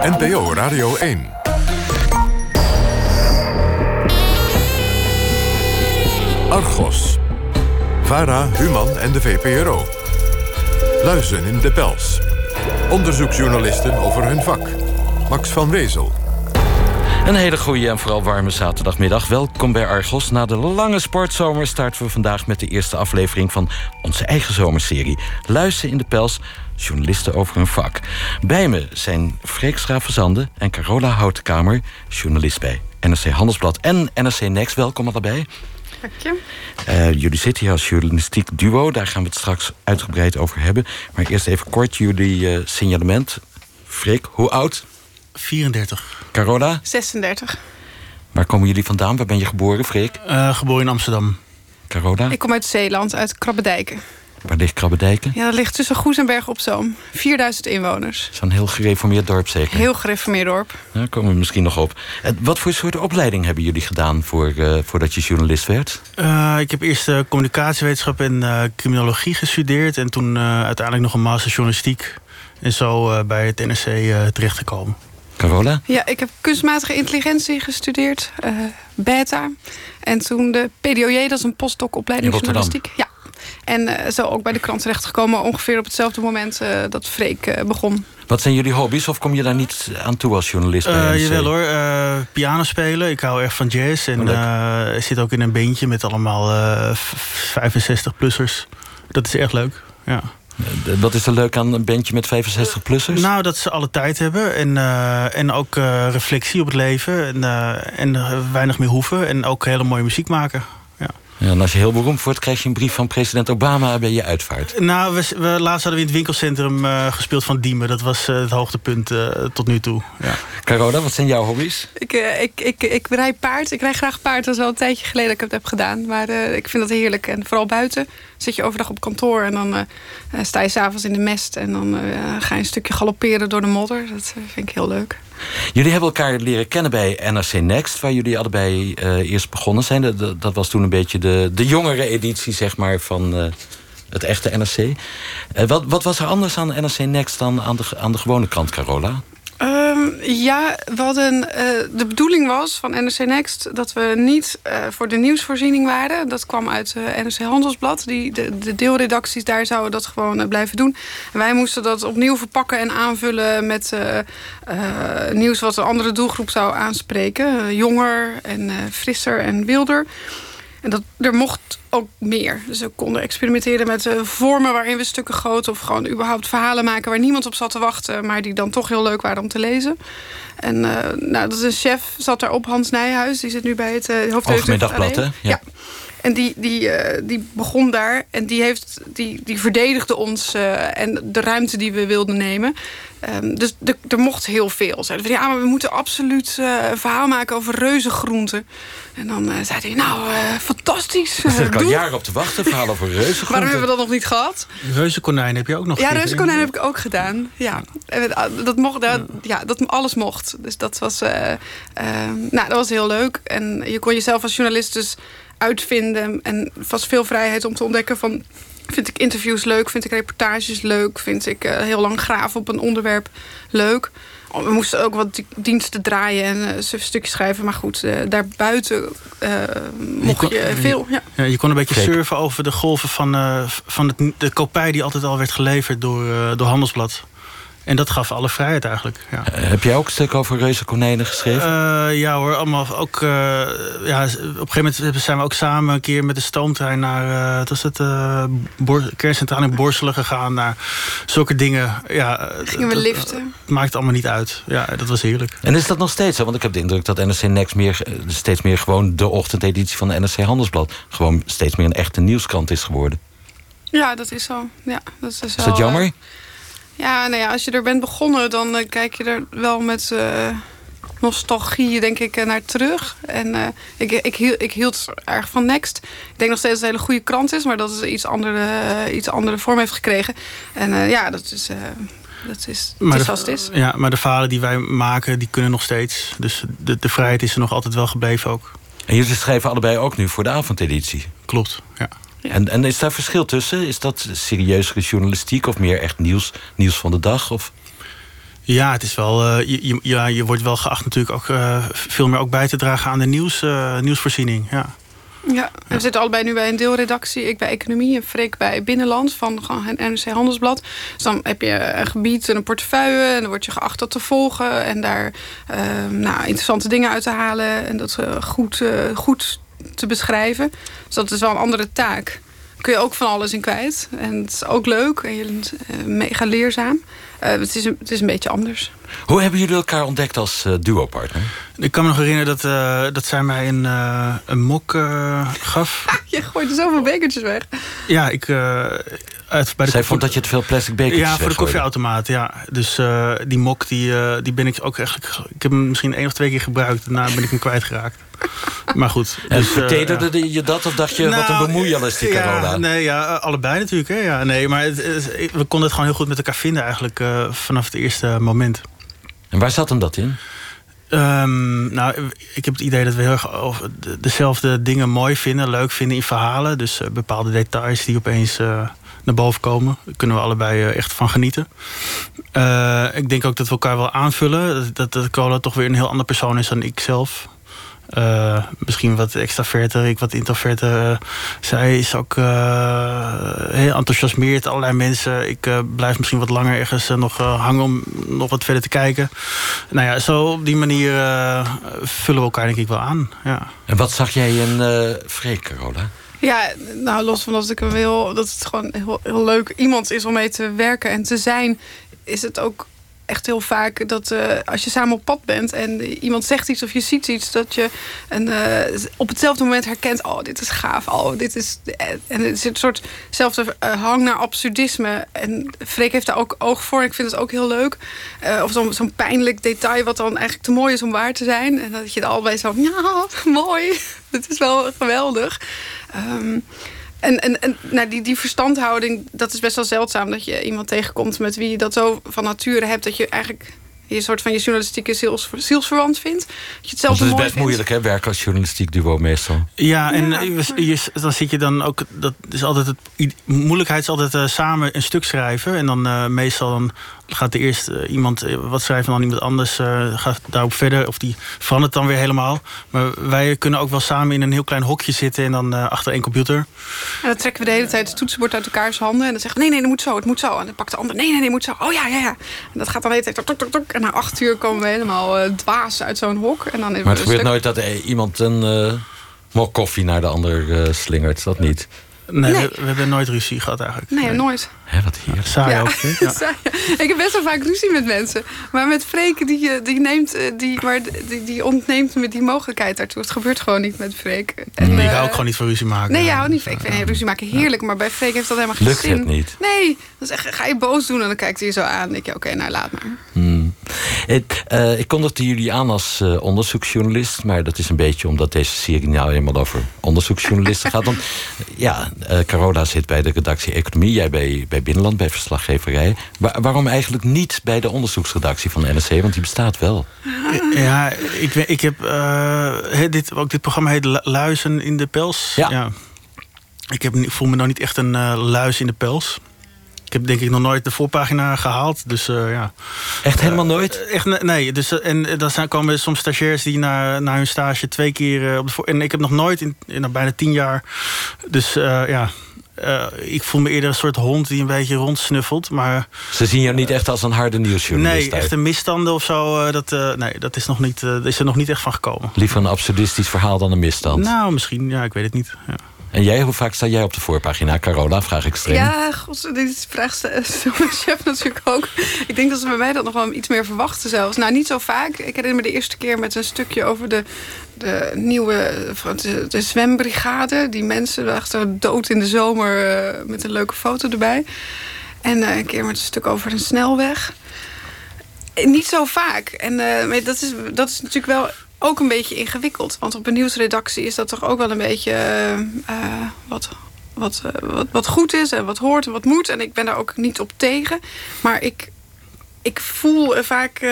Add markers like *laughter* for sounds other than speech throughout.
NPO Radio 1. Argos. VARA, Human en de VPRO. Luizen in de pels. Onderzoeksjournalisten over hun vak. Max van Wezel. Een hele goede en vooral warme zaterdagmiddag. Welkom bij Argos. Na de lange sportzomer starten we vandaag met de eerste aflevering van onze eigen zomerserie. Luisteren in de pels, journalisten over hun vak. Bij me zijn Freek Schravenzande en Carola Houtenkamer, journalist bij NRC Handelsblad en NRC Next. Welkom allebei. Dank je. Uh, jullie zitten hier als journalistiek duo. Daar gaan we het straks uitgebreid over hebben. Maar eerst even kort jullie uh, signalement. Freek, hoe oud? 34. Carola? 36. Waar komen jullie vandaan? Waar ben je geboren, Freek? Uh, geboren in Amsterdam. Carola? Ik kom uit Zeeland, uit Krabbedijken. Waar ligt Krabbedijken? Ja, dat ligt tussen Goes en Bergen op Zoom. 4000 inwoners. Zo'n heel gereformeerd dorp zeker? Heel gereformeerd dorp. Daar komen we misschien nog op. En wat voor soort opleiding hebben jullie gedaan voor, uh, voordat je journalist werd? Uh, ik heb eerst uh, communicatiewetenschap en criminologie gestudeerd. En toen uiteindelijk nog een master journalistiek. En zo bij het NRC terechtgekomen. Carola? Ja, ik heb kunstmatige intelligentie gestudeerd. beta. En toen de PDOJ, dat is een postdoc-opleiding journalistiek. Ja. En uh, zo ook bij de krant terechtgekomen ongeveer op hetzelfde moment uh, dat Freek uh, begon. Wat zijn jullie hobby's of kom je daar niet aan toe als journalist? Bij uh, jawel hoor, piano spelen. Ik hou erg van jazz. En ik zit ook in een bandje met allemaal 65-plussers. Dat is echt leuk, ja. Wat is er leuk aan een bandje met 65-plussers? Nou, dat ze alle tijd hebben. En, uh, en ook uh, reflectie op het leven. En, en weinig meer hoeven. En ook hele mooie muziek maken. En als je heel beroemd wordt, krijg je een brief van president Obama bij je uitvaart. Nou, we, we laatst hadden we in het winkelcentrum uh, gespeeld van Diemen. Dat was uh, het hoogtepunt uh, tot nu toe. Ja. Carola, wat zijn jouw hobby's? Ik, ik, ik, ik rijd paard. Ik rijd graag paard. Dat is wel een tijdje geleden dat ik het heb gedaan. Maar ik vind dat heerlijk. En vooral buiten zit je overdag op kantoor. En dan sta je s'avonds in de mest. En dan ga je een stukje galopperen door de modder. Dat vind ik heel leuk. Jullie hebben elkaar leren kennen bij NRC Next, waar jullie allebei uh, eerst begonnen zijn. Dat, was toen een beetje de, de jongere editie, zeg maar, van uh, het echte NRC. Uh, wat, wat was er anders aan NRC Next dan aan de, aan de gewone krant, Carola? Um, ja, hadden, uh, de bedoeling was van NRC Next dat we niet uh, voor de nieuwsvoorziening waren. Dat kwam uit uh, NRC Handelsblad. Die, de, de deelredacties daar zouden dat gewoon blijven doen. En wij moesten dat opnieuw verpakken en aanvullen met nieuws wat een andere doelgroep zou aanspreken. jonger en frisser en wilder. En dat, er mocht ook meer. Dus we konden experimenteren met uh, vormen waarin we stukken goten... of gewoon überhaupt verhalen maken waar niemand op zat te wachten... maar die dan toch heel leuk waren om te lezen. En uh, nou, dat is een chef, zat daar op, Hans Nijhuis. Die zit nu bij het uh, hoofdredacteur Dagblad, hè? Ja. ja. En die, die, uh, die begon daar en die, heeft, die, die verdedigde ons uh, en de ruimte die we wilden nemen. Um, dus er mocht heel veel. Zeiden we, ja, maar we moeten absoluut uh, een verhaal maken over reuzengroenten. En dan uh, zei hij, nou, uh, fantastisch. Daar zit ik al jaren op te wachten, verhaal over *laughs* reuzengroenten. Waarom hebben we dat nog niet gehad? Reuzenkonijn heb je ook nog Ja, reuzenkonijn heb ik ook gedaan. Ja, dat mocht, dat, ja, dat alles mocht. Dus dat was, nou, dat was heel leuk. En je kon jezelf als journalist dus uitvinden. En vast veel vrijheid om te ontdekken van... vind ik interviews leuk, vind ik reportages leuk... vind ik uh, heel lang graven op een onderwerp leuk... We moesten ook wat diensten draaien en uh, stukjes schrijven. Maar goed, uh, daarbuiten uh, mocht je, kon, je veel. Ja. ja. je kon een beetje surfen over de golven van, van het, de kopij... die altijd al werd geleverd door, door Handelsblad. En dat gaf alle vrijheid eigenlijk. Ja. Uh, heb jij ook een stuk over reuzenkonijnen geschreven? Uh, ja hoor, allemaal ook... Uh, ja, op een gegeven moment zijn we ook samen een keer met de stoomtrein naar... wat was het? kerncentrale in Borselen gegaan. Naar zulke dingen. Ja, Gingen we liften? Het maakt allemaal niet uit. Ja, dat was heerlijk. En is dat nog steeds zo? Want ik heb de indruk dat NRC Next meer, steeds meer gewoon de ochtendeditie van de NRC Handelsblad... gewoon steeds meer een echte nieuwskrant is geworden. Ja, dat is zo. Ja, dat is, is dat jammer? Ja, nou ja, als je er bent begonnen, dan uh, kijk je er wel met uh, nostalgie, denk ik, uh, naar terug. En ik, ik, hield, ik hield erg van Next. Ik denk nog steeds dat het een hele goede krant is, maar dat het iets andere, iets andere vorm heeft gekregen. En ja, dat is. dat is, maar is zoals het is. Ja, maar de verhalen die wij maken, die kunnen nog steeds. Dus de, de vrijheid is er nog altijd wel gebleven ook. En jullie schrijven allebei ook nu voor de avondeditie. Klopt, ja. En, en is daar verschil tussen? Is dat serieuzere journalistiek of meer echt nieuws, nieuws van de dag? Of? Ja, het is wel. je, je, ja, je wordt wel geacht natuurlijk ook veel meer ook bij te dragen aan de nieuws, nieuwsvoorziening. Ja. Ja, we zitten allebei nu bij een deelredactie. Ik bij Economie en Freek bij Binnenland van het NRC Handelsblad. Dus dan heb je een gebied en een portefeuille... en dan word je geacht dat te volgen... en daar nou, interessante dingen uit te halen... en dat goed, goed te beschrijven. Dus dat is wel een andere taak. Kun je ook van alles in kwijt. En het is ook leuk en je, uh, mega leerzaam. Uh, het, is het is een beetje anders. Hoe hebben jullie elkaar ontdekt als uh, duo-partner? Ik kan me nog herinneren dat, dat zij mij een, een mok gaf. *laughs* je gooit er zoveel bekertjes weg. Ja, ik... Uit, bij de Zij vond dat je te veel plastic bekertjes Ja, voor de koffieautomaat, ja. Dus die mok, die, die ben ik ook eigenlijk... Ik heb hem misschien één of twee keer gebruikt. Daarna ben ik hem kwijtgeraakt. *laughs* Maar goed. En dus, vertederde je dat of dacht je wat een nou, bemoeial is die ja, corona? Nee, ja, allebei natuurlijk. Hè. Ja, nee, maar het, we konden het gewoon heel goed met elkaar vinden eigenlijk uh, vanaf het eerste moment. En waar zat hem dat in? Um, nou, ik heb het idee dat we heel erg dezelfde dingen mooi vinden, leuk vinden in verhalen. Dus uh, bepaalde details die opeens uh, naar boven komen. Kunnen we allebei echt van genieten. ik denk ook dat we elkaar wel aanvullen. Dat, dat toch weer een heel ander persoon is dan ik zelf. Uh, misschien wat extraverter, ik wat introverter. Uh, zij is ook uh, heel enthousiasmeerd, allerlei mensen. Ik blijf misschien wat langer ergens nog hangen om nog wat verder te kijken. Nou ja, zo op die manier vullen we elkaar denk ik wel aan. Ja. En wat zag jij in uh, Freek, Carola? Ja, nou los van dat ik hem wil, dat het gewoon heel, heel leuk iemand is om mee te werken en te zijn, is het ook echt heel vaak dat uh, als je samen op pad bent en iemand zegt iets of je ziet iets, dat je een, uh, op hetzelfde moment herkent: oh, dit is gaaf, oh, dit is. En het is een soort zelfde hang naar absurdisme. En Freek heeft daar ook oog voor. Ik vind het ook heel leuk. of zo'n zo'n pijnlijk detail, wat dan eigenlijk te mooi is om waar te zijn. En dat je er allebei zo, ja, *laughs* mooi. *laughs* Het is wel geweldig. Um, en, en, en nou, die, die verstandhouding, dat is best wel zeldzaam... dat je iemand tegenkomt met wie je dat zo van nature hebt... dat je eigenlijk je soort van je journalistieke ziels, zielsverwant vindt. Dat je het zelf het is best moeilijk, hè, werken als journalistiek duo meestal. Ja, en Je, dan zit je dan ook... Dat is altijd het, moeilijkheid is altijd uh, samen een stuk schrijven. En dan uh, meestal dan gaat er eerst uh, iemand wat schrijven... en dan iemand anders gaat daarop verder. Of die verandert dan weer helemaal. Maar wij kunnen ook wel samen in een heel klein hokje zitten... en dan achter één computer. En dan trekken we de hele tijd het toetsenbord uit elkaars handen... en dan zeggen we, nee, nee, dat moet zo, het moet zo. En dan pakt de ander, nee, nee, nee, het moet zo. Oh ja, ja, ja. En dat gaat dan de hele tijd... Tok, tok, tok, en na acht uur komen we helemaal uh, dwaas uit zo'n hok. En dan maar het gebeurt nooit dat iemand een uh, mok koffie naar de ander uh, slingert. Dat niet? Nee, We, hebben nooit ruzie gehad eigenlijk. Nee, nooit. Hé, wat hier. Saai ja. ook. *laughs* Ja. ik heb best wel vaak ruzie met mensen. Maar met Freek, die, die, neemt, die, maar die, die ontneemt me die mogelijkheid daartoe. Het gebeurt gewoon niet met Freek. En, nee, ik hou ook gewoon niet van ruzie maken. Nee, je houdt niet van. Ik vind ruzie maken heerlijk. Maar bij Freek heeft dat helemaal geen Lukt zin. het niet? Nee. Dan zeg, ga je boos doen en dan kijkt hij je zo aan. Dan denk je, oké, nou laat maar. Hmm. Het, uh, ik kondigde jullie aan als uh, onderzoeksjournalist. Maar dat is een beetje omdat deze serie nou eenmaal over onderzoeksjournalisten gaat. Dan, ja, uh, Carola zit bij de redactie Economie. Jij bij, bij Binnenland, bij Verslaggeverij. waarom eigenlijk niet bij de onderzoeksredactie van NRC? Want die bestaat wel. Ja, ik, ik heb... dit, ook dit programma heet Luizen in de Pels. Ja. ja. Ik, heb, voel me nou niet echt een luis in de pels. Ik heb denk ik nog nooit de voorpagina gehaald. Dus, uh, ja. Echt helemaal nooit? Uh, echt, nee. Dus, en dan zijn, komen soms stagiairs die na, na hun stage twee keer op de voor. En ik heb nog nooit in, in bijna tien jaar. Dus ja. Ik voel me eerder een soort hond die een beetje rondsnuffelt. Maar, Ze zien je niet echt als een harde nieuwsjournalist. Nee, echt een misstanden of zo. dat, nee, dat is, nog niet, is er nog niet echt van gekomen. Liever een absurdistisch verhaal dan een misstand? Nou, misschien. Ja, ik weet het niet. Ja. En jij, hoe vaak sta jij op de voorpagina? Carola, vraag ik streng. Ja, god, dit vraagt mijn chef natuurlijk ook. Ik denk dat ze bij mij dat nog wel iets meer verwachten zelfs. Nou, niet zo vaak. Ik herinner me de eerste keer met een stukje over de, de nieuwe de, de zwembrigade. Die mensen achter dood in de zomer uh, met een leuke foto erbij. En uh, een keer met een stuk over een snelweg. Niet zo vaak. En dat, is, dat is natuurlijk wel ook een beetje ingewikkeld. Want op een nieuwsredactie is dat toch ook wel een beetje uh, wat, wat, uh, wat, wat goed is en wat hoort en wat moet. En ik ben daar ook niet op tegen. Maar ik, ik voel vaak. Uh,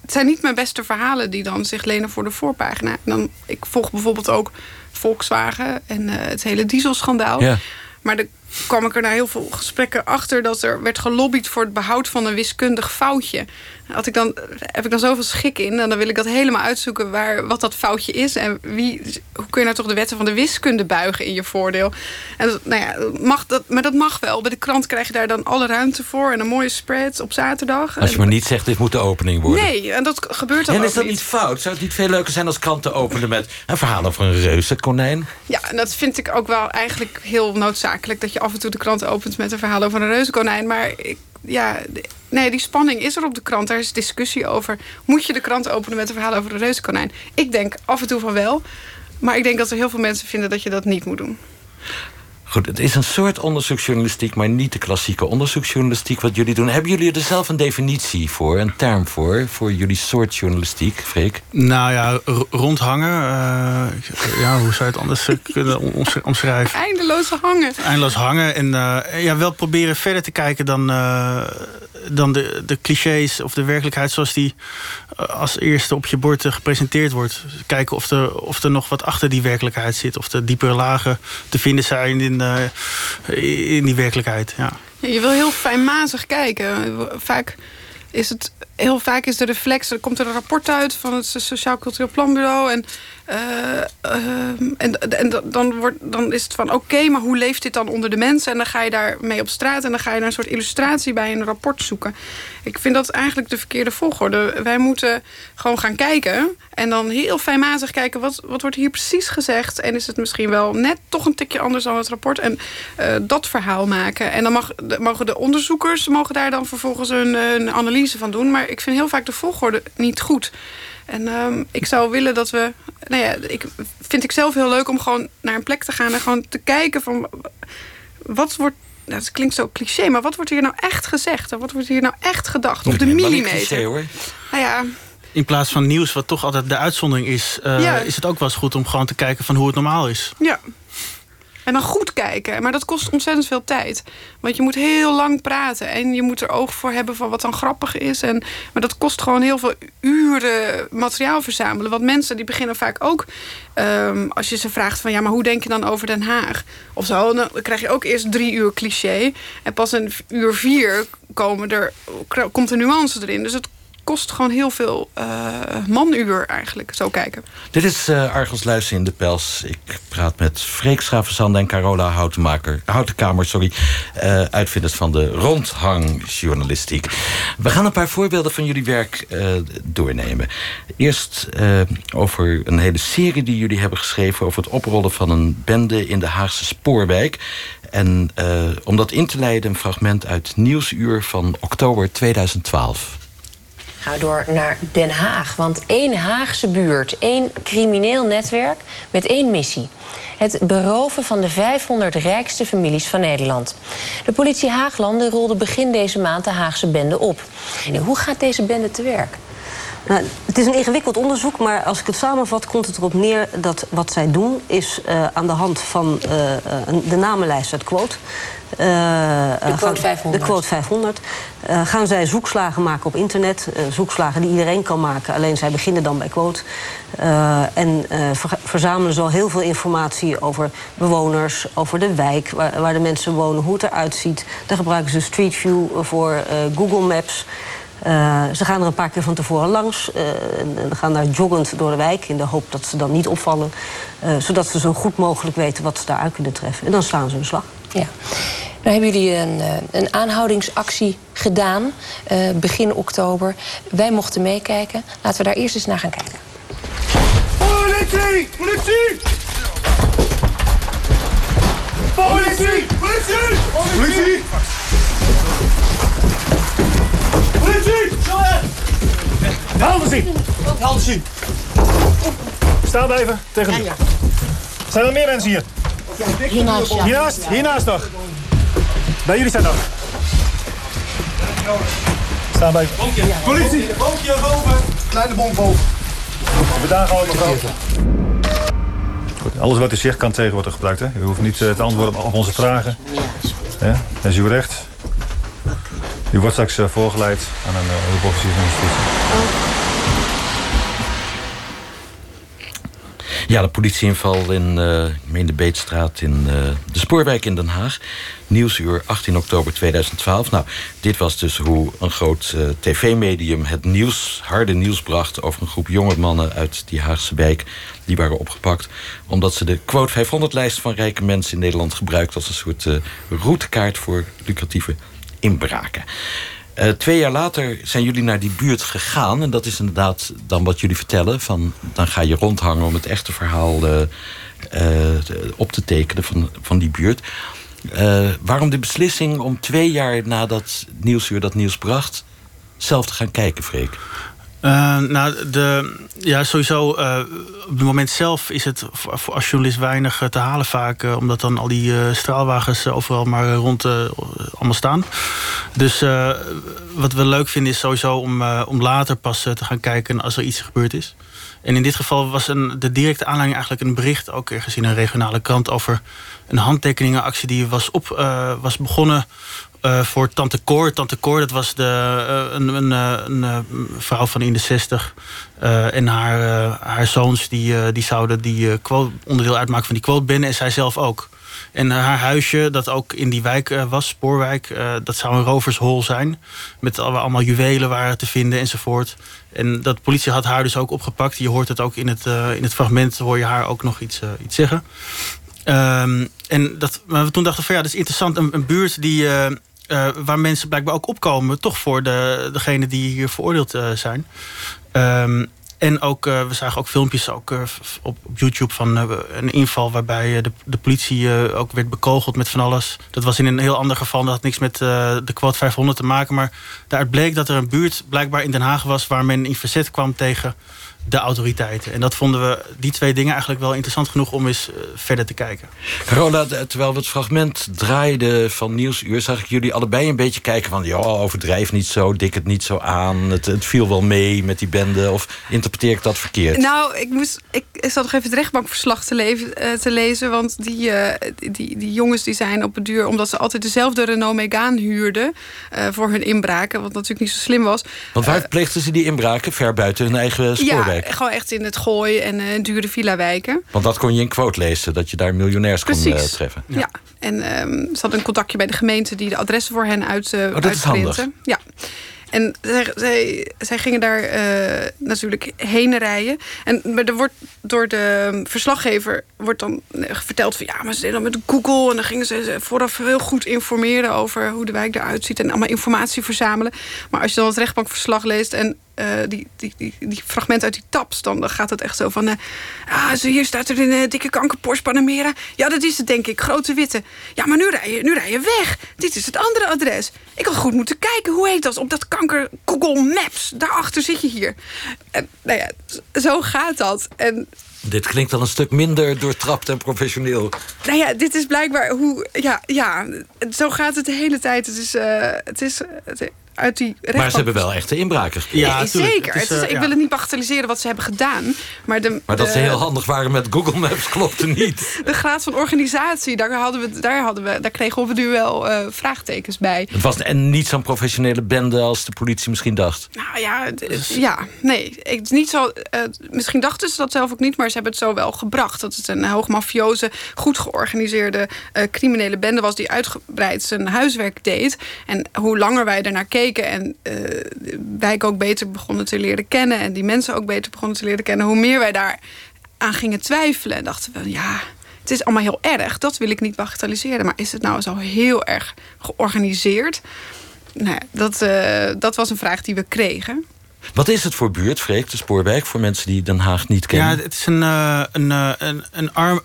het zijn niet mijn beste verhalen die dan zich lenen voor de voorpagina. En dan, ik volg bijvoorbeeld ook Volkswagen en het hele dieselschandaal. Ja. Maar de kwam ik er na heel veel gesprekken achter... dat er werd gelobbyd voor het behoud van een wiskundig foutje. Had ik dan, heb ik dan zoveel schik in... en dan wil ik dat helemaal uitzoeken waar, wat dat foutje is... en wie, hoe kun je nou toch de wetten van de wiskunde buigen in je voordeel. En nou ja, mag dat, maar dat mag wel. Bij de krant krijg je daar dan alle ruimte voor... en een mooie spread op zaterdag. Als je maar niet zegt, dit moet de opening worden. Nee, en dat gebeurt dan En is dat niet. niet fout? Zou het niet veel leuker zijn als kranten openen met... een verhaal over een reuzenkonijn? Ja, en dat vind ik ook wel eigenlijk heel noodzakelijk... dat je af en toe de krant opent met een verhaal over een reuzenkonijn. Maar ik, ja, nee, die spanning is er op de krant. Daar is discussie over. Moet je de krant openen met een verhaal over een reuzenkonijn? Ik denk af en toe van wel. Maar ik denk dat er heel veel mensen vinden dat je dat niet moet doen. Goed, het is een soort onderzoeksjournalistiek... maar niet de klassieke onderzoeksjournalistiek wat jullie doen. Hebben jullie er zelf een definitie voor, een term voor... voor jullie soort journalistiek, Freek? Nou ja, rondhangen. eh, ja, hoe zou je het anders eh, kunnen oms- omschrijven? Eindeloos hangen. Eindeloos hangen en eh, ja, wel proberen verder te kijken dan, eh, dan de, de clichés of de werkelijkheid zoals die eh, als eerste op je bord eh, gepresenteerd wordt. Kijken of er, of er nog wat achter die werkelijkheid zit, of er diepere lagen te vinden zijn in, eh, in die werkelijkheid. Ja. Je wil heel fijnmazig kijken. Vaak is het heel vaak is de reflex. Er komt er een rapport uit van het Sociaal Cultureel Planbureau. En, en, en dan, wordt, dan is het van oké, maar hoe leeft dit dan onder de mensen? En dan ga je daarmee op straat en dan ga je naar een soort illustratie bij een rapport zoeken. Ik vind dat eigenlijk de verkeerde volgorde. Wij moeten gewoon gaan kijken en dan heel fijnmazig kijken wat, wat wordt hier precies gezegd. En is het misschien wel net toch een tikje anders dan het rapport. En uh, dat verhaal maken. En dan mogen de onderzoekers mogen daar dan vervolgens een, een analyse van doen. Maar ik vind heel vaak de volgorde niet goed. En um, ik zou willen dat we... Nou ja, ik vind ik zelf heel leuk om gewoon naar een plek te gaan... en gewoon te kijken van... wat wordt... Nou, het klinkt zo cliché, maar wat wordt hier nou echt gezegd? Wat wordt hier nou echt gedacht? Op de millimeter. Cliché, hoor. Nou ja, in plaats van nieuws, wat toch altijd de uitzondering is... Uh, ja. is het ook wel eens goed om gewoon te kijken van hoe het normaal is. Ja. En dan goed kijken. Maar dat kost ontzettend veel tijd. Want je moet heel lang praten. En je moet er oog voor hebben van wat dan grappig is. En, maar dat kost gewoon heel veel uren materiaal verzamelen. Want mensen die beginnen vaak ook... Um, als je ze vraagt van... ja, maar hoe denk je dan over Den Haag? Of zo, dan krijg je ook eerst drie uur cliché. En pas in uur vier komen er, komt er nuance erin. Dus het kost gewoon heel veel uh, manuur eigenlijk, zo kijken. Dit is uh, Argos Luisteren in de Pels. Ik praat met Freek Schravenzande en Carola Houtenmaker, Houtenkamer, sorry, uh, uitvinders van de rondhangjournalistiek. We gaan een paar voorbeelden van jullie werk doornemen. Eerst over een hele serie die jullie hebben geschreven over het oprollen van een bende in de Haagse Spoorwijk. En om dat in te leiden, een fragment uit Nieuwsuur van oktober 2012 we door naar Den Haag. Want één Haagse buurt, één crimineel netwerk met één missie. Het beroven van de 500 rijkste families van Nederland. De politie Haaglanden rolde begin deze maand de Haagse bende op. En hoe gaat deze bende te werk? Nou, het is een ingewikkeld onderzoek, maar als ik het samenvat... komt het erop neer dat wat zij doen is uh, aan de hand van uh, de namenlijst uit Quote... Uh, de quote 500. De quote 500. Uh, gaan zij zoekslagen maken op internet. Uh, zoekslagen die iedereen kan maken. Alleen zij beginnen dan bij quote. en ver verzamelen zo heel veel informatie over bewoners. Over de wijk waar, waar, de mensen wonen. Hoe het eruit ziet. Daar gebruiken ze Street View voor Google Maps. Ze gaan er een paar keer van tevoren langs. en gaan daar joggend door de wijk. In de hoop dat ze dan niet opvallen. zodat ze zo goed mogelijk weten wat ze daaruit kunnen treffen. En dan slaan ze hun slag. Ja. Nou hebben jullie een, een aanhoudingsactie gedaan uh, begin oktober. Wij mochten meekijken. Laten we daar eerst eens naar gaan kijken. Politie! Politie! Politie! Politie! Politie! Politie! Handen zien! Handen zien! Sta blijven, tegen u. Zijn er meer mensen hier? Hiernaast, ja. Hiernaast, hiernaast nog. Bij jullie staan nog. Staan bij. Politie! Bonkje boven. Kleine bonk boven. We dagen al mevrouw. Goed, alles wat u zegt kan tegen worden gebruikt. Hè? U hoeft niet uh, te antwoorden op onze vragen. Ja, dat is uw recht. U wordt straks uh, voorgeleid aan een hulpofficier van justitie. Ja, de politieinval in, uh, de Beetstraat in de Spoorwijk in Den Haag. Nieuwsuur 18 oktober 2012. Nou, dit was dus hoe een groot tv-medium het nieuws, harde nieuws bracht... over een groep jonge mannen uit die Haagse wijk. Die waren opgepakt omdat ze de quote 500-lijst van rijke mensen in Nederland gebruikt... als een soort routekaart voor lucratieve inbraken. Uh, twee jaar later zijn jullie naar die buurt gegaan. En dat is inderdaad dan wat jullie vertellen. Van, dan ga je rondhangen om het echte verhaal uh, uh, op te tekenen van, van die buurt. waarom de beslissing om twee jaar nadat Nieuwsuur dat nieuws bracht... zelf te gaan kijken, Freek? Uh, nou, de, ja, sowieso. Uh, op het moment zelf is het voor, als journalist weinig te halen vaak. Omdat dan al die straalwagens overal maar rond allemaal staan. Dus wat we leuk vinden is sowieso om, om later pas te gaan kijken als er iets gebeurd is. En in dit geval was een, de directe aanleiding eigenlijk een bericht, ook ergens in een regionale krant, over een handtekeningenactie die was, op, was begonnen uh, voor Tante Cor. Tante Cor, dat was de, uh, een, een, een, een, vrouw van in de 60. Uh, en haar, haar zoons die, die zouden die onderdeel uitmaken van die quote binnen. En zij zelf ook. En haar huisje, dat ook in die wijk was, Spoorwijk... dat zou een rovershol zijn. Met allemaal juwelen waren te vinden enzovoort. En dat politie had haar dus ook opgepakt. Je hoort het ook in het, in het fragment, hoor je haar ook nog iets, iets zeggen. Um, en dat, maar we toen dachten van ja, dat is interessant. Een, een buurt die, waar mensen blijkbaar ook opkomen, toch voor de, degene die hier veroordeeld uh, zijn. Um, en ook, uh, we zagen ook filmpjes ook, op, op, YouTube van een inval waarbij de, de politie ook werd bekogeld met van alles. Dat was in een heel ander geval, dat had niks met de quote 500 te maken. Maar daaruit bleek dat er een buurt blijkbaar in Den Haag was waar men in verzet kwam tegen de autoriteiten. En dat vonden we, die twee dingen eigenlijk wel interessant genoeg om eens uh, verder te kijken. Carola, terwijl we het fragment draaiden van Nieuwsuur... zag ik jullie allebei een beetje kijken van... ja, overdrijf niet zo, dik het niet zo aan. Het, het viel wel mee met die bende. Of interpreteer ik dat verkeerd? Nou, ik, moest, ik zat nog even het rechtbankverslag te, leven, uh, te lezen. Want die, uh, die, die jongens die zijn op het duur... omdat ze altijd dezelfde Renault Megane huurden... voor hun inbraken, wat natuurlijk niet zo slim was. Want waar pleegden ze die inbraken? Ver buiten hun eigen spoorweg? Ja, gewoon echt in het gooi en uh, dure villa-wijken. Want dat kon je in quote lezen, dat je daar miljonairs kon uh, treffen. Ja, ja. en um, ze hadden een contactje bij de gemeente... die de adressen voor hen uit, uh, oh, dat is handig. Ja. En zij, zij, gingen daar uh, natuurlijk heen rijden. En maar er wordt door de verslaggever wordt dan verteld van ja, maar ze deden dan met Google. En dan gingen ze vooraf heel goed informeren over hoe de wijk eruit ziet. En allemaal informatie verzamelen. Maar als je dan het rechtbankverslag leest en uh, die, die, die, die, fragment uit die taps, dan gaat het echt zo van... Uh, ah, zo hier staat er een uh, dikke kanker Porsche Panamera. Ja, dat is het denk ik, grote witte. Ja, maar nu rij je, nu rij je weg. Dit is het andere adres. Ik had goed moeten kijken, hoe heet dat? Op dat kanker Google Maps, daarachter zit je hier. En nou ja, zo gaat dat. En dit klinkt al een stuk minder doortrapt en professioneel. Nou ja, dit is blijkbaar hoe... Ja, ja zo gaat het de hele tijd. Het is... Uh, het is het, uit die Maar ze hebben wel echte inbraken Ja, zeker. Het is, uh, ik wil het niet bagatelliseren wat ze hebben gedaan. Maar, de, maar dat de, ze heel handig waren met Google Maps *laughs* klopte niet. De graad van organisatie, daar, hadden we, daar, hadden we, daar kregen we nu wel uh, vraagtekens bij. Het was en niet zo'n professionele bende als de politie misschien dacht. Nou ja, ja nee. Ik, niet zo, uh, misschien dachten ze dat zelf ook niet, maar ze hebben het zo wel gebracht. Dat het een hoog mafioze, goed georganiseerde criminele bende was... die uitgebreid zijn huiswerk deed. En hoe langer wij ernaar keken en uh, wijk ook beter begonnen te leren kennen... en die mensen ook beter begonnen te leren kennen... hoe meer wij daar aan gingen twijfelen en dachten we... ja, het is allemaal heel erg, dat wil ik niet bagatelliseren... maar is het nou zo heel erg georganiseerd? Nou, dat, uh, dat was een vraag die we kregen. Wat is het voor buurt, Freek, de Spoorwijk... voor mensen die Den Haag niet kennen? Ja, het is een, uh, een, een, een arm,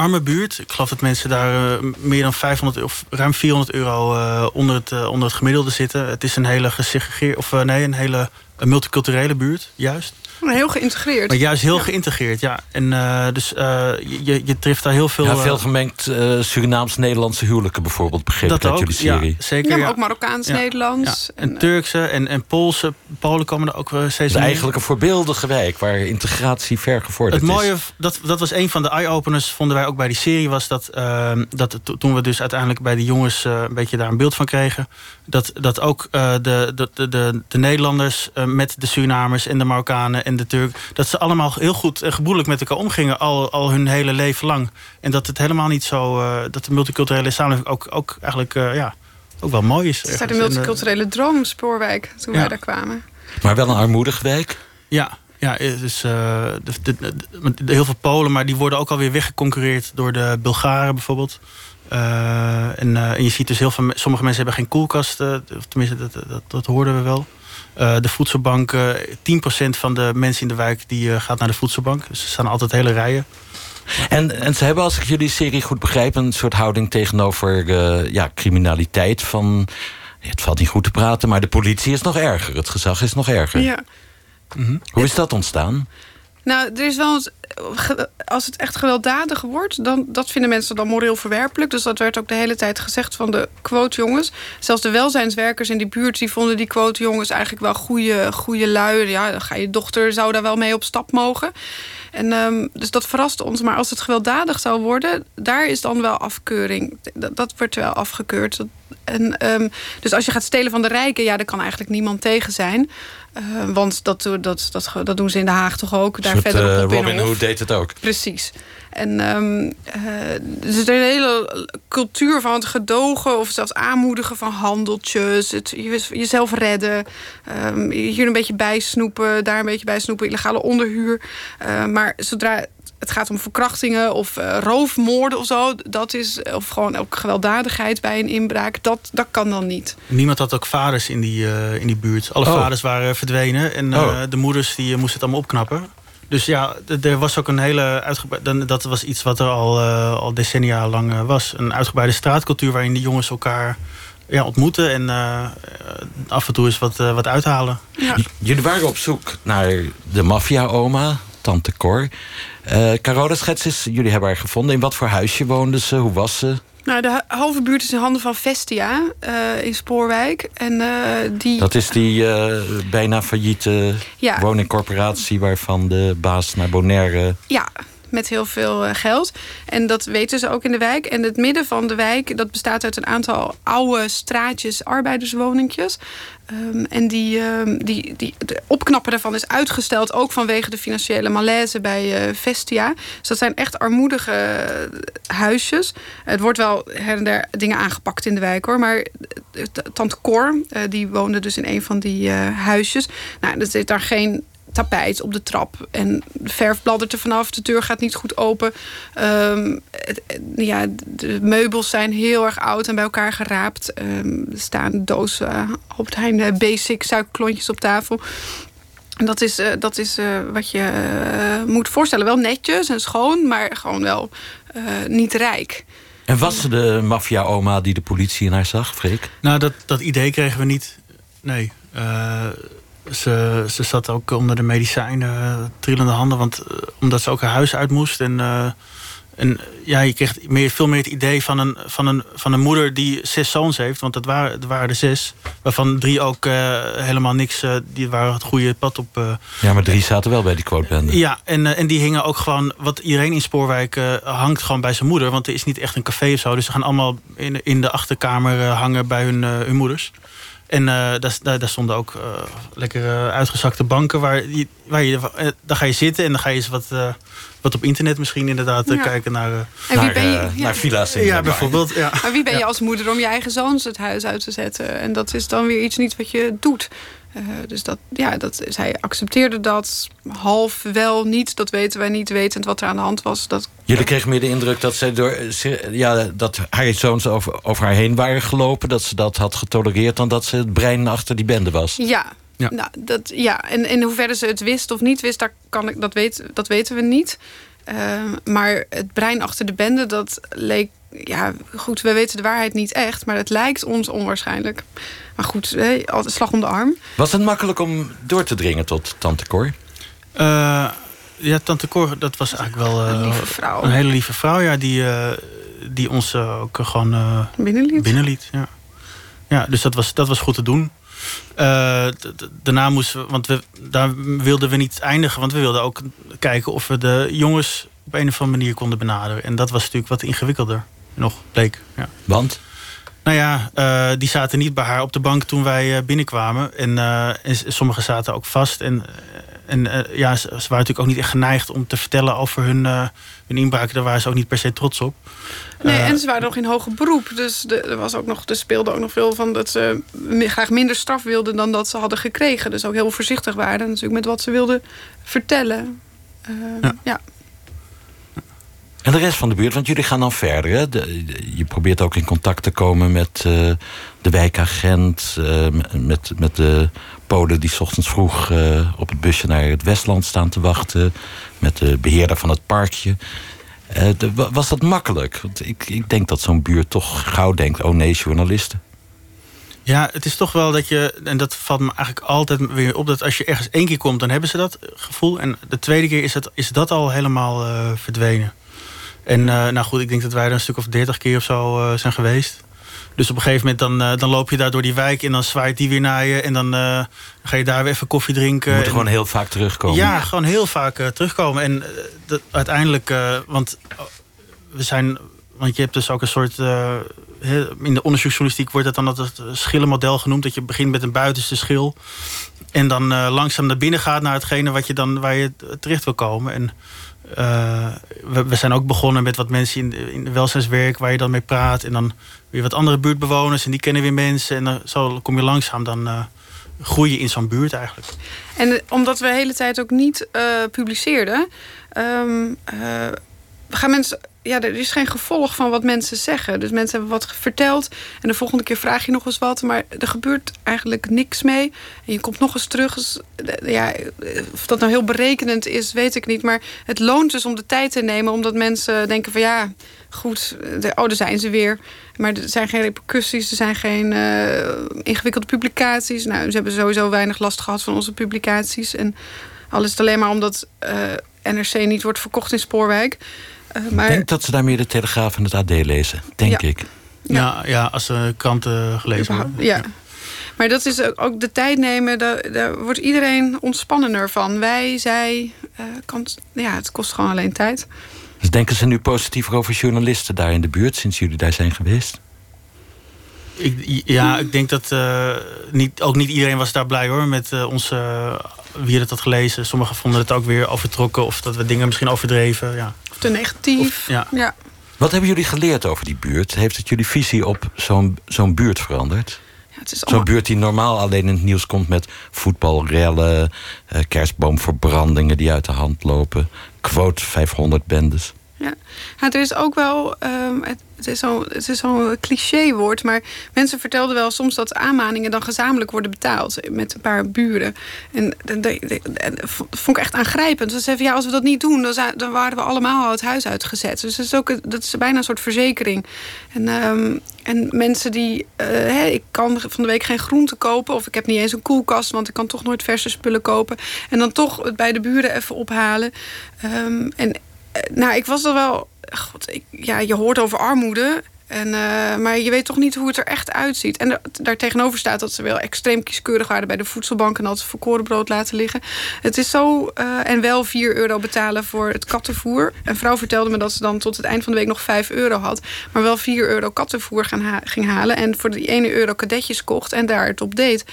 arme buurt. Ik geloof dat mensen daar uh, meer dan 500 of ruim 400 euro uh, onder, het, uh, onder het gemiddelde zitten. Het is een hele gesegregeerde, of nee, een hele multiculturele buurt, juist. Heel geïntegreerd. Maar juist heel ja. geïntegreerd, ja. En uh, dus uh, je, je treft daar heel veel... Ja, veel gemengd uh, Surinaams-Nederlandse huwelijken bijvoorbeeld, begrepen dat uit jullie serie. Ja, zeker. Ja, maar ook Marokkaans-Nederlands. En, en Turkse en, en Poolse. Polen komen er ook steeds meer. Dus eigenlijk een voorbeeldige wijk waar integratie ver gevorderd is. Het mooie, is. Dat, dat was een van de eye-openers, vonden wij ook bij die serie... was dat, ehm, dat toen we dus uiteindelijk bij de jongens een beetje daar een beeld van kregen... dat, dat ook de, de, de, de Nederlanders met de Surinamers en de Marokkanen en de Turk. Dat ze allemaal heel goed en gebroedelijk met elkaar omgingen. Al, al hun hele leven lang. En dat het helemaal niet zo. Uh, dat de multiculturele samenleving ook, ook eigenlijk. Uh, ja, ook wel mooi is. Het is de multiculturele droom, Spoorwijk, toen wij daar kwamen. Maar wel een armoedig wijk? Ja, ja, dus, uh, de, de, heel veel Polen, maar die worden ook alweer weggeconcureerd door de Bulgaren bijvoorbeeld. Uh, en, uh, en, je ziet dus heel veel, sommige mensen hebben geen koelkasten, of tenminste, dat, dat, dat hoorden we wel. De voedselbank, 10% van de mensen in de wijk die gaat naar de voedselbank. Dus er staan altijd hele rijen. En, en ze hebben, als ik jullie serie goed begrijp, een soort houding tegenover ja, criminaliteit. Van het valt niet goed te praten, maar de politie is nog erger. Het gezag is nog erger. Ja. Mhm. Hoe is dat ontstaan? Nou, er is wel als het echt gewelddadig wordt, dan dat vinden mensen dan moreel verwerpelijk. Dus dat werd ook de hele tijd gezegd van de quote jongens. Zelfs de welzijnswerkers in die buurt die vonden die quote jongens eigenlijk wel goede, goede lui. Ja, dan ga je dochter zou daar wel mee op stap mogen. En, um, dus dat verraste ons. Maar als het gewelddadig zou worden, daar is dan wel afkeuring. Dat, dat wordt wel afgekeurd. En, um, dus als je gaat stelen van de rijken, ja, daar kan eigenlijk niemand tegen zijn. Uh, want dat, dat, dat, dat, doen ze in Den Haag toch ook. Daar verder uh, op Robin Hood deed het ook. Precies. En um, uh, er is een hele cultuur van het gedogen of zelfs aanmoedigen van handeltjes. Het jezelf redden. Um, hier een beetje bijsnoepen, daar een beetje bijsnoepen. Illegale onderhuur. Maar zodra het gaat om verkrachtingen of uh, roofmoorden of zo. Dat is, of gewoon ook gewelddadigheid bij een inbraak. Dat, dat kan dan niet. Niemand had ook vaders in die, uh, in die buurt. Alle oh. vaders waren verdwenen. En uh, oh. de moeders die moesten het allemaal opknappen. Dus ja, er was ook een hele uitgebreide... Dat was iets wat er al, uh, al decennia lang uh, was. Een uitgebreide straatcultuur waarin die jongens elkaar ja, ontmoeten... en uh, af en toe eens wat, wat uithalen. Ja. Jullie waren op zoek naar de maffia-oma, tante Cor. Carola schets jullie hebben haar gevonden. In wat voor huisje woonde ze? Hoe was ze? Nou, de halve buurt is in handen van Vestia uh, in Spoorwijk. En, uh, die... Dat is die uh, bijna failliete ja. woningcorporatie... waarvan de baas naar Bonaire... Ja, met heel veel eh, geld. En dat weten ze ook in de wijk. En het midden van de wijk, dat bestaat uit een aantal oude straatjes, arbeiderswoningjes. Um, en die, um, die, die, de opknappen daarvan is uitgesteld, ook vanwege de financiële malaise bij uh, Vestia. Dus dat zijn echt armoedige uh, huisjes. Het wordt wel her en der dingen aangepakt in de wijk hoor. Maar Tante Cor, die woonde dus in een van die huisjes. Nou, er zit daar geen tapijt op de trap. En de verf bladdert er vanaf. De deur gaat niet goed open. Um, ja, de meubels zijn heel erg oud en bij elkaar geraapt. Um, er staan dozen uh, op het einde basic suikerklontjes op tafel. En dat is, uh, dat is uh, wat je moet voorstellen. Wel netjes en schoon, maar gewoon wel niet rijk. En was ze de maffia-oma die de politie in haar zag, Freek? Nou, dat, dat idee kregen we niet. Nee. Ze, ze zat ook onder de medicijnen, uh, trillende handen, want, uh, omdat ze ook haar huis uit moest. En, uh, en ja, je kreeg meer, veel meer het idee van een, van, een, van een moeder die zes zoons heeft. Want dat waren, dat waren er zes. Waarvan drie ook helemaal niks, die waren het goede pad op. ja, maar drie zaten wel bij die quotebende. Ja, en, en die hingen ook gewoon, wat iedereen in Spoorwijk hangt gewoon bij zijn moeder. Want er is niet echt een café of zo. Dus ze gaan allemaal in, in de achterkamer hangen bij hun, hun moeders. En uh, daar, daar, stonden ook uh, lekkere uitgezakte banken waar, je, waar je, daar ga je zitten en dan ga je eens wat, wat op internet misschien inderdaad ja. kijken naar, naar, ben je, ja. naar villa's. In ja, bijvoorbeeld. Ja. Maar wie ben je als moeder om je eigen zoons het huis uit te zetten? En dat is dan weer iets niet wat je doet. Uh, dus dat, ja, dat, zij accepteerde dat half wel niet. Dat weten wij niet, wetend wat er aan de hand was. Dat... Jullie kregen meer de indruk dat, zij door, ja, dat haar zoons over, over haar heen waren gelopen. Dat ze dat had getolereerd dan dat ze het brein achter die bende was. Ja, ja. Nou, dat, ja. En in hoeverre ze het wist of niet wist, daar kan ik, dat, weet, dat weten we niet. Uh, maar het brein achter de bende, dat leek ja, goed, we weten de waarheid niet echt, maar het lijkt ons onwaarschijnlijk. Maar goed, altijd slag om de arm. Was het makkelijk om door te dringen tot Tante Cor? Uh, ja, Tante Cor, dat was eigenlijk wel uh, een, vrouw. een hele lieve vrouw, ja, die, uh, die ons ook gewoon binnenliet. binnenliet ja. ja, dus dat was, dat was goed te doen. daarna moesten we, want we, daar wilden we niet eindigen, want we wilden ook kijken of we de jongens op een of andere manier konden benaderen. En dat was natuurlijk wat ingewikkelder nog bleek. Ja. Want? Nou ja, uh, die zaten niet bij haar op de bank toen wij uh, binnenkwamen. En, uh, en sommigen zaten ook vast. En, en ja, ze, ze, waren natuurlijk ook niet echt geneigd om te vertellen over hun, hun inbraken. Daar waren ze ook niet per se trots op. Nee, en ze waren nog in hoger beroep. Dus de, er, was ook nog, er speelde ook nog veel van dat ze graag minder straf wilden dan dat ze hadden gekregen. Dus ook heel voorzichtig waren natuurlijk met wat ze wilden vertellen. ja. ja. En de rest van de buurt, want jullie gaan dan verder. Je probeert ook in contact te komen met uh, de wijkagent, uh, met, met de polen die s ochtends vroeg uh, op het busje naar het Westland staan te wachten, met de beheerder van het parkje. Was dat makkelijk? Want ik, ik denk dat zo'n buurt toch gauw denkt: oh nee, journalisten. Ja, het is toch wel dat je, en dat valt me eigenlijk altijd weer op, dat als je ergens één keer komt, dan hebben ze dat gevoel. En de tweede keer is, is dat al helemaal verdwenen. En uh, nou goed, ik denk dat wij er een stuk of dertig keer of zo uh, zijn geweest. Dus op een gegeven moment dan, uh, dan loop je daar door die wijk en dan zwaait die weer naar je. En dan ga je daar weer even koffie drinken. Je moet gewoon heel vaak terugkomen. Ja, gewoon heel vaak terugkomen. En dat, uiteindelijk, want we zijn, want je hebt dus ook een soort. in de onderzoeksjournalistiek wordt dat dan het schillenmodel genoemd. Dat je begint met een buitenste schil. En dan langzaam naar binnen gaat naar hetgene wat je dan, waar je terecht wil komen. En uh, we, zijn ook begonnen met wat mensen in, in welzijnswerk waar je dan mee praat. En dan weer wat andere buurtbewoners en die kennen weer mensen. En dan zo kom je langzaam dan uh, groeien in zo'n buurt eigenlijk. En omdat we de hele tijd ook niet uh, publiceerden, um, gaan mensen ja, er is geen gevolg van wat mensen zeggen. Dus mensen hebben wat verteld en de volgende keer vraag je nog eens wat. Maar er gebeurt eigenlijk niks mee. En je komt nog eens terug. Dus, ja, of dat nou heel berekenend is, weet ik niet. Maar het loont dus om de tijd te nemen. Omdat mensen denken van ja, goed, oh, daar zijn ze weer. Maar er zijn geen repercussies, er zijn geen uh, ingewikkelde publicaties. Nou, ze hebben sowieso weinig last gehad van onze publicaties. En alles alleen maar omdat uh, NRC niet wordt verkocht in Spoorwijk. Uh, maar... Ik denk dat ze daarmee de Telegraaf en het AD lezen, denk ik. Ja, ja, als ze kranten gelezen hebben. Ja. Maar dat is ook de tijd nemen, daar, daar wordt iedereen ontspannender van. Wij, zij, uh, kan, ja, het kost gewoon alleen tijd. Dus denken ze nu positiever over journalisten daar in de buurt sinds jullie daar zijn geweest? Ik, ja, ik denk dat uh, niet, ook niet iedereen was daar blij hoor met uh, onze wie het had gelezen. Sommigen vonden het ook weer overtrokken of dat we dingen misschien overdreven. Ja te negatief. ja. ja. Wat hebben jullie geleerd over die buurt? Heeft het jullie visie op zo'n zo'n buurt veranderd? Ja, Zo'n buurt die normaal alleen in het nieuws komt met voetbalrellen, eh, kerstboomverbrandingen die uit de hand lopen, quote 500 bendes. Ja, het is ook wel. Um, het, het, is zo'n zo cliché-woord, maar mensen vertelden wel soms dat aanmaningen dan gezamenlijk worden betaald met een paar buren. En dat vond ik echt aangrijpend. Ze zeiden: ja, als we dat niet doen, dan, dan waren we allemaal het huis uitgezet. Dus dat is, ook, dat is bijna een soort verzekering. En, um, en mensen die. Uh, ik kan van de week geen groente kopen, of ik heb niet eens een koelkast, want ik kan toch nooit verse spullen kopen. En dan toch het bij de buren even ophalen. Um, en eh, nou, ik was er wel. God, ik, ja, je hoort over armoede. En, uh, maar je weet toch niet hoe het er echt uitziet. En daar tegenover staat dat ze wel extreem kieskeurig waren bij de voedselbank en altijd volkoren brood laten liggen. Het is zo. Uh, en wel 4 euro betalen voor het kattenvoer. Een vrouw vertelde me dat ze dan tot het eind van de week nog 5 euro had. Maar wel 4 euro kattenvoer gaan ging halen. En voor die 1 euro kadetjes kocht en daar het op deed.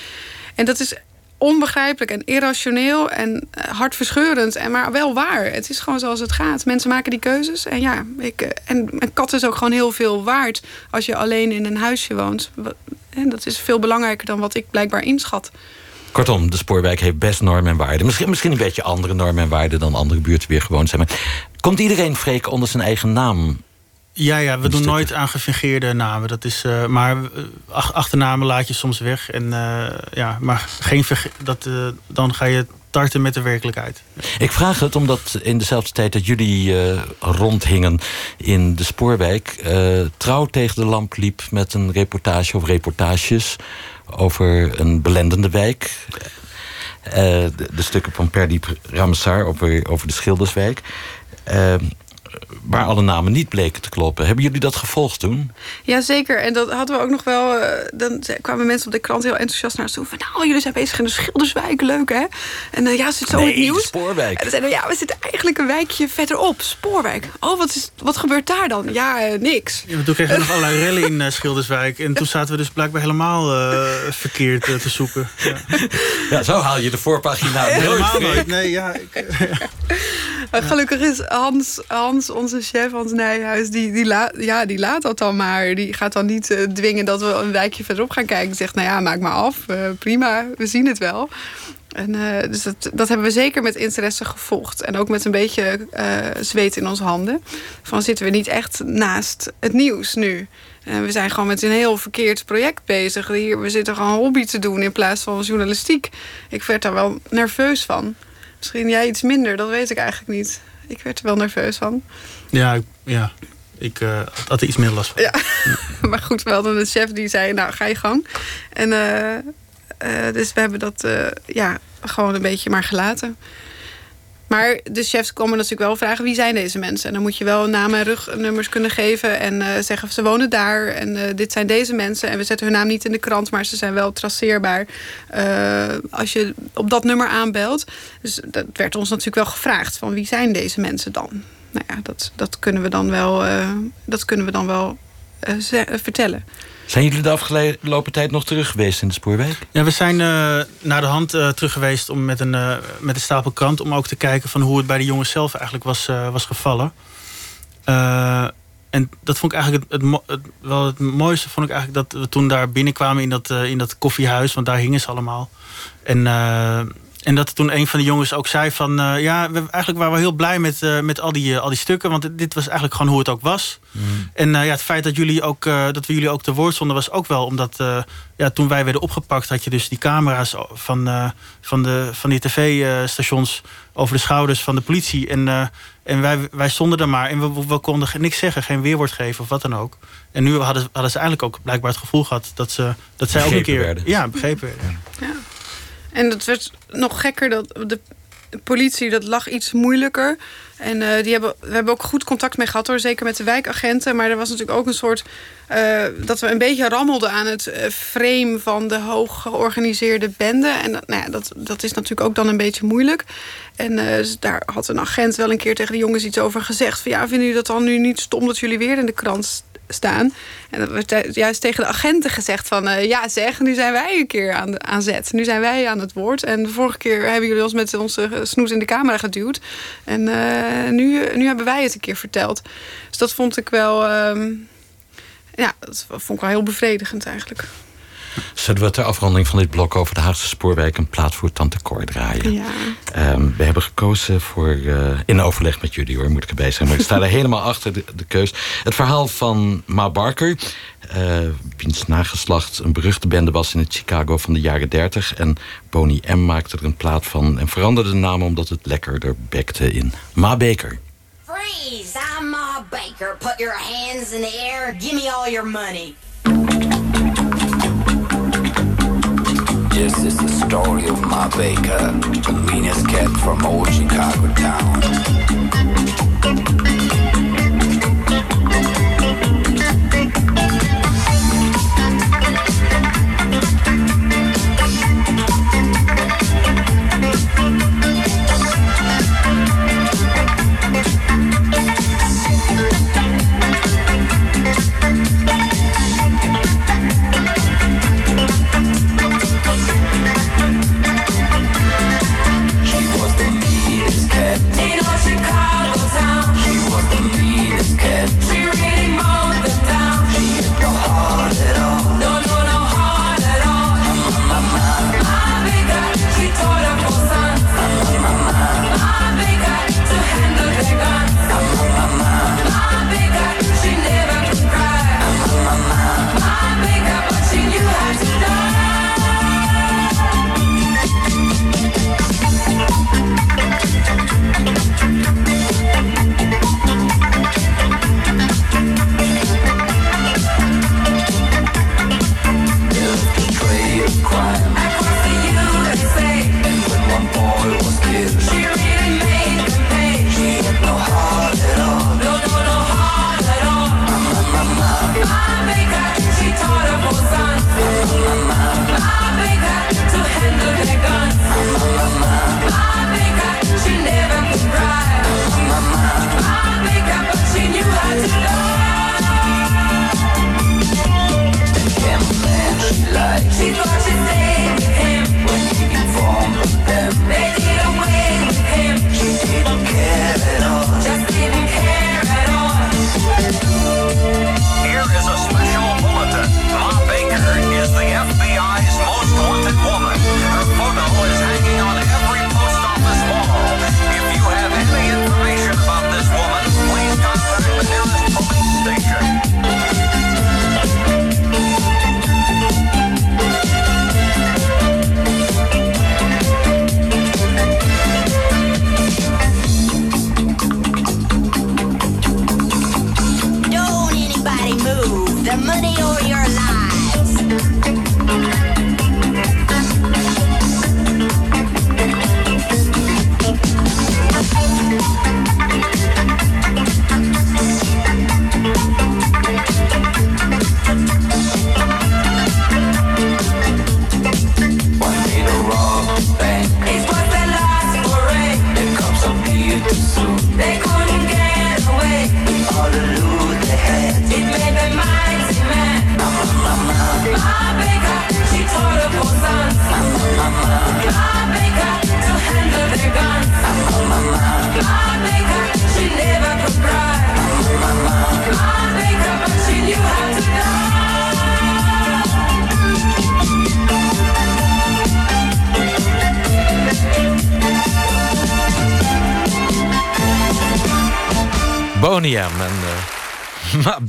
En dat is onbegrijpelijk en irrationeel en eh, hartverscheurend. En maar wel waar. Het is gewoon zoals het gaat. Mensen maken die keuzes. En ja, ik, eh, en een kat is ook gewoon heel veel waard als je alleen in een huisje woont. En dat is veel belangrijker dan wat ik blijkbaar inschat. Kortom, de spoorwijk heeft best normen en waarden. Misschien, misschien een beetje andere normen en waarden dan andere buurten weer gewoon zijn. Maar komt iedereen Freek onder zijn eigen naam ja, ja we doen nooit aan gefingeerde namen. Dat is, uh, maar ach, achternamen laat je soms weg. En, uh, ja, maar geen dat, uh, dan ga je tarten met de werkelijkheid. Ik vraag het omdat in dezelfde tijd dat jullie rondhingen in de spoorwijk... trouw tegen de lamp liep met een reportage of reportages... over een belendende wijk. De, de, stukken van Perdip Ramsar over, over de Schilderswijk waar alle namen niet bleken te kloppen. Hebben jullie dat gevolgd toen? Jazeker, en dat hadden we ook nog wel. eh, dan kwamen mensen op de krant heel enthousiast naar ons toe. Van nou, jullie zijn bezig in de Schilderswijk, leuk hè? En eh, ja, zit zo in het Nee, nieuws. Spoorwijk. En dan zeiden we, ja, we zitten eigenlijk een wijkje verderop, Spoorwijk. Oh, wat, is, wat gebeurt daar dan? Ja, eh, niks. Ja, toen kregen we nog *laughs* allerlei rellen in Schilderswijk. En toen zaten we dus blijkbaar helemaal eh, verkeerd te zoeken. Ja. Ja, zo haal je de voorpagina *laughs* nooit. Helemaal nooit. Nee, ja, ik, *laughs* Gelukkig is Hans, Hans, onze chef, Hans Nijhuis, die, die, la, ja, die laat dat dan maar. Die gaat dan niet eh, dwingen dat we een wijkje verderop gaan kijken. Die zegt, nou ja, maak maar af. Eh, prima, we zien het wel. En, eh, dus dat, hebben we zeker met interesse gevolgd. En ook met een beetje zweet in onze handen. Van zitten we niet echt naast het nieuws nu? En we zijn gewoon met een heel verkeerd project bezig. Hier, we zitten gewoon hobby te doen in plaats van journalistiek. Ik werd daar wel nerveus van. Misschien jij iets minder, dat weet ik eigenlijk niet. Ik werd er wel nerveus van. ja, ik- ja. ik eh, had er iets meer last van. Ja. *laughs* maar goed, we hadden een chef die zei, nou ga je gang. En eh, eh, dus we hebben dat ja, gewoon een beetje maar gelaten. Maar de chefs komen natuurlijk wel vragen wie zijn deze mensen. En dan moet je wel namen en rugnummers kunnen geven. En eh, zeggen ze wonen daar. En eh, dit zijn deze mensen. En we zetten hun naam niet in de krant. Maar ze zijn wel traceerbaar. eh, als je op dat nummer aanbelt. Dus dat werd ons natuurlijk wel gevraagd. Van wie zijn deze mensen dan? Nou ja, dat, dat kunnen we dan wel, dat kunnen we dan wel vertellen. Zijn jullie de afgelopen tijd nog terug geweest in de Spoorwijk? Ja, we zijn eh, naar de hand eh, terug geweest om met, een, eh, met een stapel krant... om ook te kijken van hoe het bij de jongens zelf eigenlijk was, was gevallen. En dat vond ik eigenlijk het, het, wel het mooiste vond ik eigenlijk dat we toen daar binnenkwamen in dat, in dat koffiehuis, want daar hingen ze allemaal. En, en dat toen een van de jongens ook zei van eh, ja, we, eigenlijk waren we heel blij met, eh, met al, die, eh, al die stukken, want dit was eigenlijk gewoon hoe het ook was. En eh, ja, het feit dat, jullie ook, eh, dat we jullie ook te woord stonden was ook wel omdat eh, ja, toen wij werden opgepakt had je dus die camera's van, eh, van, de, van die tv-stations over de schouders van de politie. En, eh, en wij, wij stonden er maar en we, we konden niks zeggen, geen weerwoord geven of wat dan ook. En nu hadden, hadden ze eigenlijk ook blijkbaar het gevoel gehad dat, ze, dat zij ook een Begrepen keer. werden. Ja, begrepen werden. En dat werd nog gekker. Dat de politie, dat lag iets moeilijker. En eh, die hebben, we hebben ook goed contact mee gehad hoor. Zeker met de wijkagenten. Maar er was natuurlijk ook een soort... eh, dat we een beetje rammelden aan het eh, frame van de hoog georganiseerde bende. En dat, nou ja, dat, dat is natuurlijk ook dan een beetje moeilijk. En eh, dus daar had een agent wel een keer tegen de jongens iets over gezegd. Van ja, vinden jullie dat dan nu niet stom dat jullie weer in de krant st- staan? En dat werd ju- juist tegen de agenten gezegd van... ja zeg, nu zijn wij een keer aan, aan zet. Nu zijn wij aan het woord. En de vorige keer hebben jullie ons met onze snoes in de camera geduwd. En nu, nu hebben wij het een keer verteld. Dus dat vond ik wel... ehm, ja, dat vond ik wel heel bevredigend eigenlijk. Zullen we ter afronding van dit blok over de Haagse Spoorwijk... een plaat voor Tante Cor draaien? Ja. Ehm, we hebben gekozen voor, eh, in overleg met jullie hoor, moet ik erbij zijn. Maar ik sta er *laughs* helemaal achter de, de keus. Het verhaal van Ma Barker, eh, wiens nageslacht een beruchte bende was in het Chicago van de jaren 30. En Boney M maakte er een plaat van en veranderde de naam omdat het lekkerder bekte in Ma Baker. Freeze! I'm Ma Baker. Put your hands in the air. Give me all your money. This is the story of Ma Baker, the meanest cat from old Chicago town.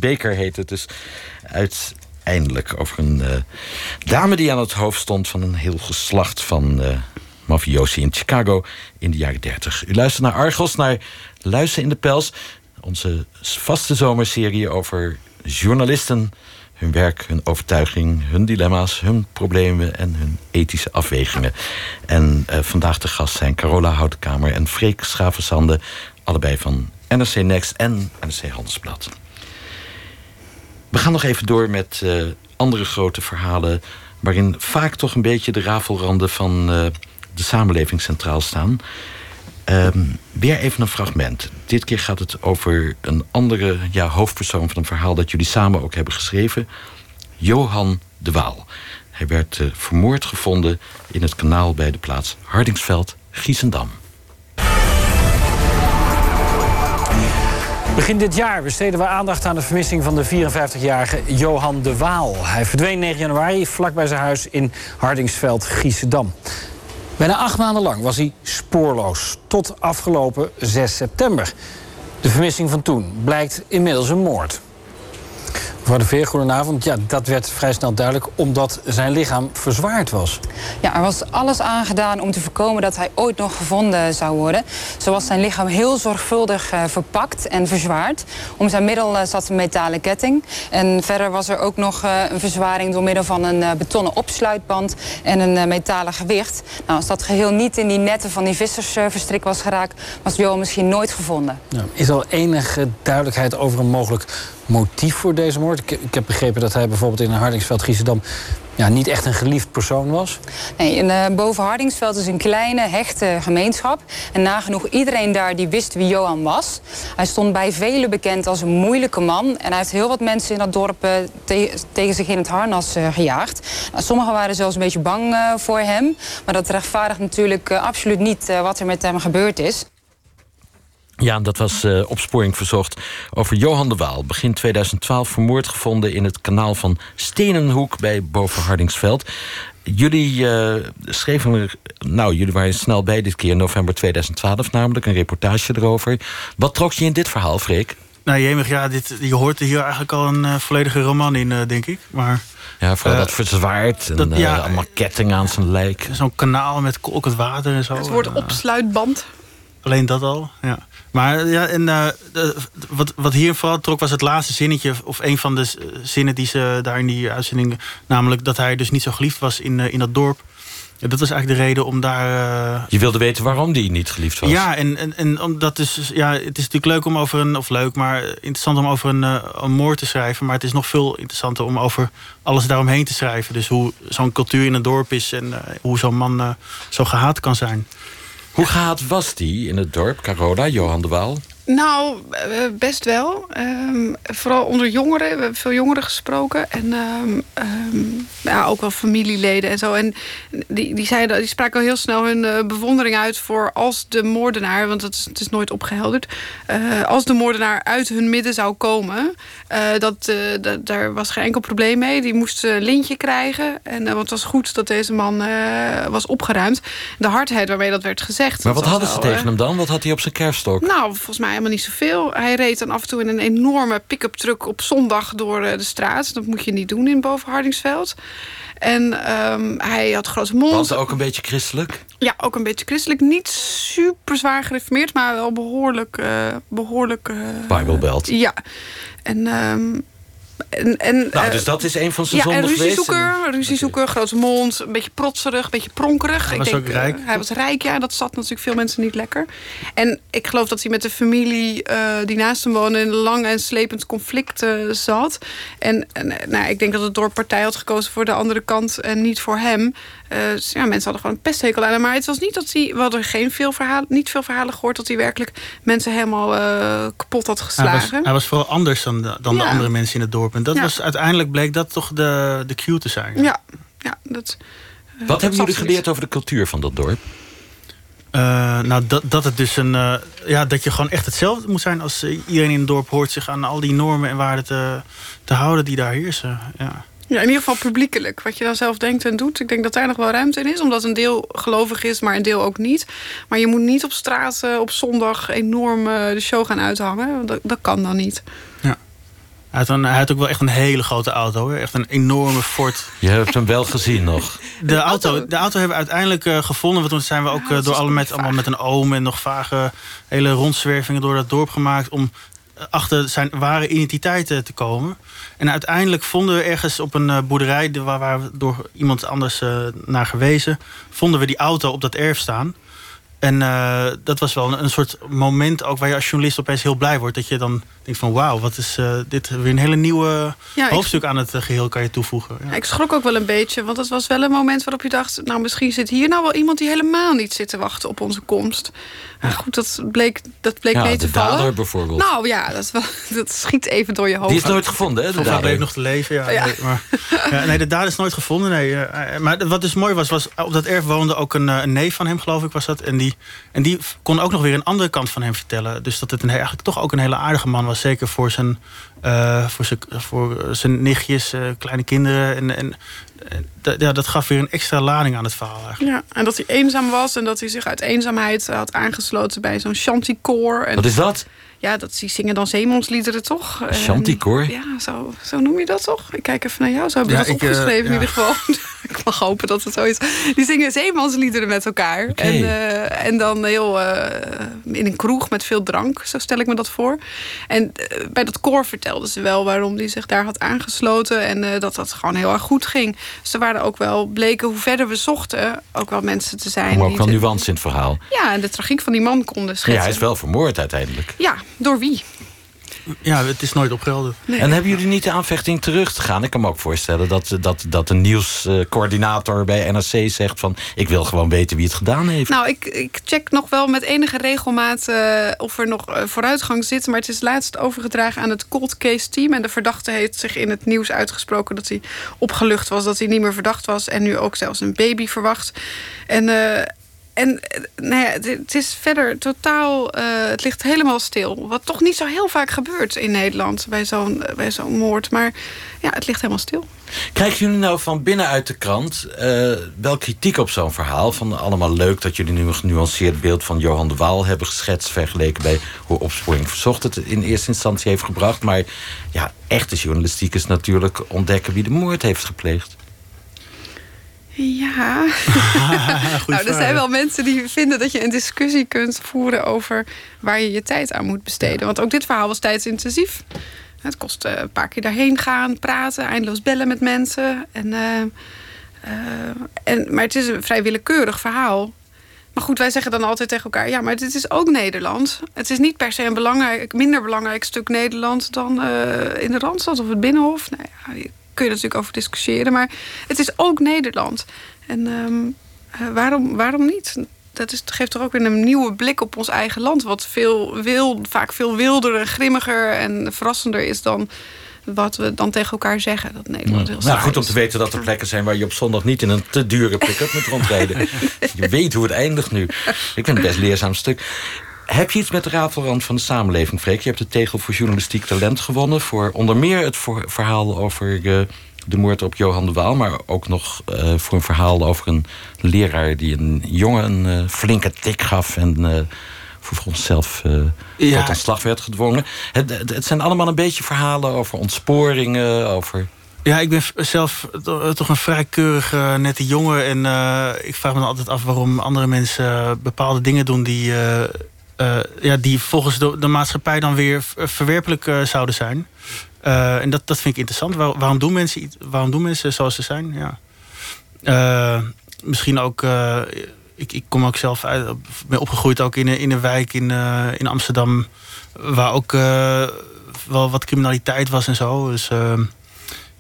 Baker heet het dus uiteindelijk over een uh, dame die aan het hoofd stond van een heel geslacht van uh, mafiosi in Chicago in de jaren 30. U luistert naar Argos, naar Luisteren in de Pels, onze vaste zomerserie over journalisten hun werk, hun overtuiging, hun dilemma's, hun problemen en hun ethische afwegingen. En uh, vandaag de gast zijn Carola Houtenkamer en Freek Schavenzande, allebei van NRC Next en NRC Handelsblad. We gaan nog even door met uh, andere grote verhalen, waarin vaak toch een beetje de rafelranden van uh, de samenleving centraal staan. Um, weer even een fragment. Dit keer gaat het over een andere ja, hoofdpersoon van een verhaal dat jullie samen ook hebben geschreven. Johan de Waal. Hij werd uh, vermoord gevonden in het kanaal bij de plaats Hardingsveld, Giesendam. Begin dit jaar besteden we aandacht aan de vermissing van de 54-jarige Johan de Waal. Hij verdween 9 januari vlak bij zijn huis in Hardingsveld, Giesendam. Bijna acht maanden lang was hij spoorloos. Tot afgelopen 6 september. De vermissing van toen blijkt inmiddels een moord. Mevrouw de Veer, goedenavond. Ja, dat werd vrij snel duidelijk omdat zijn lichaam verzwaard was. Ja, er was alles aangedaan om te voorkomen dat hij ooit nog gevonden zou worden. Zo was zijn lichaam heel zorgvuldig uh, verpakt en verzwaard. Om zijn middel uh, zat een metalen ketting. En verder was er ook nog uh, een verzwaring door middel van een betonnen opsluitband en een metalen gewicht. Nou, als dat geheel niet in die netten van die vissers verstrikt was geraakt, was Johan misschien nooit gevonden. Ja, is er enige duidelijkheid over een mogelijk motief voor deze moord? Ik, ik heb begrepen dat hij bijvoorbeeld in Hardingsveld, Giesendam... Ja, niet echt een geliefd persoon was? Nee, uh, boven Hardingsveld is een kleine, hechte gemeenschap. En nagenoeg iedereen daar die wist wie Johan was. Hij stond bij velen bekend als een moeilijke man. En hij heeft heel wat mensen in dat dorp te tegen zich in het harnas uh, gejaagd. Nou, sommigen waren zelfs een beetje bang voor hem. Maar dat rechtvaardigt natuurlijk absoluut niet wat er met hem gebeurd is. Ja, dat was uh, opsporing verzocht over Johan de Waal. Begin 2012 vermoord gevonden in het kanaal van Stenenhoek bij Bovenhardingsveld. Jullie uh, schreven, nou, jullie waren snel bij dit keer, november 2012 namelijk, een reportage erover. Wat trok je in dit verhaal, Freek? Nou, jemig, ja, dit, je hoort hier eigenlijk al een uh, volledige roman in, uh, denk ik. Maar, ja, vooral dat verzwaard en dat, ja, allemaal ketting aan zijn lijk. Zo'n kanaal met kolkend water en zo. Het wordt opsluitband. Alleen dat al, ja. Maar ja, en uh, de, wat, wat hier vooral trok was het laatste zinnetje... of een van de zinnen die ze daar in die uitzending... namelijk dat hij dus niet zo geliefd was in, uh, in dat dorp. Ja, dat was eigenlijk de reden om daar... Uh... Je wilde weten waarom die niet geliefd was? Ja, en, en, en omdat is, ja, het is natuurlijk leuk om over een... of leuk, maar interessant om over een, een moord te schrijven... maar het is nog veel interessanter om over alles daaromheen te schrijven. Dus hoe zo'n cultuur in een dorp is... en hoe zo'n man zo gehaat kan zijn. Hoe gehaat was die in het dorp, Carola, Johan de Waal? Nou, best wel. Um, vooral onder jongeren. We hebben veel jongeren gesproken. En um, um, ja, ook wel familieleden en zo. En die, die, zeiden, die spraken al heel snel hun uh, bewondering uit voor als de moordenaar... want het is, het is nooit opgehelderd... Uh, als de moordenaar uit hun midden zou komen... Uh, dat, dat, daar was geen enkel probleem mee. Die moest een lintje krijgen. En het was goed dat deze man was opgeruimd. De hardheid waarmee dat werd gezegd... Maar wat hadden ze tegen hem dan? Wat had hij op zijn kerfstok? Nou, volgens mij helemaal niet zoveel. Hij reed dan af en toe in een enorme pick-up truck op zondag door de straat. Dat moet je niet doen in Bovenhardingsveld. En um, hij had grote mond. Was ook een beetje christelijk? Ja, ook een beetje christelijk. Niet super zwaar gereformeerd, maar wel behoorlijk... Uh, behoorlijk uh, Bijbelbelt. Ja. En... Um, en, en, nou, dus dat is een van zijn ja, zondes en ruziezoeker, ruziezoeker, okay. grote mond, een beetje protserig, een beetje pronkerig. Hij was ik denk, denk, ook rijk. Uh, hij was rijk, ja. Dat zat natuurlijk veel mensen niet lekker. En ik geloof dat hij met de familie uh, die naast hem woonde... in een lang en slepend conflict uh, zat. En nou, ik denk dat het dorp partij had gekozen voor de andere kant... en niet voor hem. Dus ja, mensen hadden gewoon een pesthekel aan hem. Maar het was niet dat hij... We hadden geen veel verhalen, niet veel verhalen gehoord... dat hij werkelijk mensen helemaal kapot had geslagen. Hij was, hij was vooral anders dan, de, dan ja. de andere mensen in het dorp. En dat ja. was uiteindelijk bleek dat toch de, de cue te zijn. Ja, ja dat... Uh, Wat hebben jullie geleerd over de cultuur van dat dorp? Uh, nou, dat, dat het dus een. Uh, ja, dat je gewoon echt hetzelfde moet zijn als iedereen in het dorp hoort zich aan al die normen en waarden te, te houden die daar heersen. Ja. Ja, in ieder geval publiekelijk. Wat je dan zelf denkt en doet. Ik denk dat daar nog wel ruimte in is. Omdat een deel gelovig is, maar een deel ook niet. Maar je moet niet op straat eh, op zondag enorm eh, de show gaan uithangen. Dat, dat kan dan niet. Hij had, een, hij had ook wel echt een hele grote auto. Hoor. Echt een enorme Ford. *laughs* Je hebt hem wel gezien nog. De auto, de auto hebben we uiteindelijk eh, gevonden. Want toen zijn we ook eh, door alle met, allemaal met een oom... en nog vage hele rondzwervingen door dat dorp gemaakt... om achter zijn ware identiteit te komen. En uiteindelijk vonden we ergens op een eh, boerderij... de- waar, waar we door iemand anders eh, naar gewezen... vonden we die auto op dat erf staan... En eh, dat was wel een, een soort moment ook waar je als journalist opeens heel blij wordt. Dat je dan denkt van wauw, wat is eh, dit weer een hele nieuwe Ja, ik- hoofdstuk aan het eh, geheel kan je toevoegen. Ja. Ja, ik schrok ook wel een beetje, want het was wel een moment waarop je dacht... nou, misschien zit hier nou wel iemand die helemaal niet zit te wachten op onze komst. Maar goed, dat bleek, dat bleek Ja, mee te de vallen. dader bijvoorbeeld. Nou ja, dat, wel, *laughs* dat schiet even door je hoofd. Die is nooit gevonden, hè? De dader. bleef nog te leven, ja. Ja. Nee, maar, *laughs* ja, nee, de dader is nooit gevonden. Nee. Maar wat dus mooi was, was op dat erf woonde ook een, een neef van hem, geloof ik, was dat. En die, en die kon ook nog weer een andere kant van hem vertellen. Dus dat het een, eigenlijk toch ook een hele aardige man was. Zeker voor zijn, eh, voor zijn, voor zijn nichtjes, eh, kleine kinderen. En, en eh, dat- ja, dat gaf weer een extra lading aan het verhaal eigenlijk. Ja, en dat hij eenzaam was en dat hij zich uit eenzaamheid had aangesloten bij zo'n chanticoor. En Wat is dat? Ja, dat, die zingen dan zeemansliederen toch? Chanticoor? Ja, zo, zo noem je dat toch? Ik kijk even naar jou, zo heb je Ja, dat ik, eh, opgeschreven in ja. ieder geval. *laughs* *laughs* ik mag hopen dat het zo is. Die zingen zeemansliederen met elkaar. En, eh, en dan heel eh, in een kroeg met veel drank, zo stel ik me dat voor. En eh, bij dat koor vertelden ze wel waarom die zich daar had aangesloten. En dat dat gewoon heel erg goed ging. Dus er waren ook wel, bleken hoe verder we zochten, ook wel mensen te zijn. Maar ook wel nuance in het verhaal. Ja, en de tragiek van die man konden Ja, schetsen. hij is wel vermoord uiteindelijk. Ja, door wie? Ja, het is nooit opgehelderd. En hebben jullie niet de aanvechting terug te gaan? Ik kan me ook voorstellen dat, dat, dat de nieuwscoördinator bij NRC zegt van... ik wil gewoon weten wie het gedaan heeft. Nou, ik, ik check nog wel met enige regelmaat eh, of er nog eh, vooruitgang zit. Maar het is laatst overgedragen aan het cold case team. En de verdachte heeft zich in het nieuws uitgesproken dat hij opgelucht was. Dat hij niet meer verdacht was. En nu ook zelfs een baby verwacht. En... eh, en eh, nou ja, het, is verder totaal, eh, het ligt helemaal stil. Wat toch niet zo heel vaak gebeurt in Nederland bij zo'n eh, bij zo'n moord. Maar ja, het ligt helemaal stil. Krijgen jullie nou van binnenuit de krant wel kritiek op zo'n verhaal? Van allemaal leuk dat jullie nu een genuanceerd beeld van Johan de Waal hebben geschetst... vergeleken bij hoe Opsporing Verzocht het in eerste instantie heeft gebracht. Maar ja, echte journalistiek is natuurlijk ontdekken wie de moord heeft gepleegd. Ja. *laughs* nou, er zijn wel mensen die vinden dat je een discussie kunt voeren over waar je je tijd aan moet besteden. Want ook dit verhaal was tijdsintensief. Het kost eh, een paar keer daarheen gaan, praten, eindeloos bellen met mensen. En, eh, eh, en, maar het is een vrij willekeurig verhaal. Maar goed, wij zeggen dan altijd tegen elkaar: ja, maar dit is ook Nederland. Het is niet per se een belangrijk, minder belangrijk stuk Nederland dan in de Randstad of het Binnenhof. Nou ja, kun je natuurlijk over discussiëren, maar het is ook Nederland. En ehm, eh, waarom, waarom niet? Dat is, geeft toch ook weer een nieuwe blik op ons eigen land. Wat veel wil, vaak veel wilder en grimmiger en verrassender is dan wat we dan tegen elkaar zeggen. Dat Nederland heel Nou, goed om te weten dat er plekken zijn waar je op zondag niet in een te dure pick-up moet rondrijden. *laughs* je weet hoe het eindigt nu. Ik vind het best leerzaam stuk. Heb je iets met de rafelrand van de samenleving, Freek? Je hebt de tegel voor journalistiek talent gewonnen. Voor onder meer het voor- verhaal over eh, de moord op Johan de Waal. Maar ook nog eh, voor een verhaal over een leraar die een jongen een eh, flinke tik gaf. En eh, vervolgens zelf eh, Ja. tot ontslag werd gedwongen. Het, het, het zijn allemaal een beetje verhalen over ontsporingen. Over Ja, ik ben zelf to- toch een vrij keurige, nette jongen. En ik vraag me dan altijd af waarom andere mensen bepaalde dingen doen die, eh, eh, ja, die volgens de, de maatschappij dan weer v- verwerpelijk eh, zouden zijn. Eh, en dat, dat vind ik interessant. Waar- waarom, doen mensen, waarom doen mensen zoals ze zijn? Ja. Eh, misschien ook. eh, ik, ik kom ook zelf uit, ben opgegroeid ook in, in een wijk in, eh, in Amsterdam. Waar ook eh, wel wat criminaliteit was en zo. Dus eh,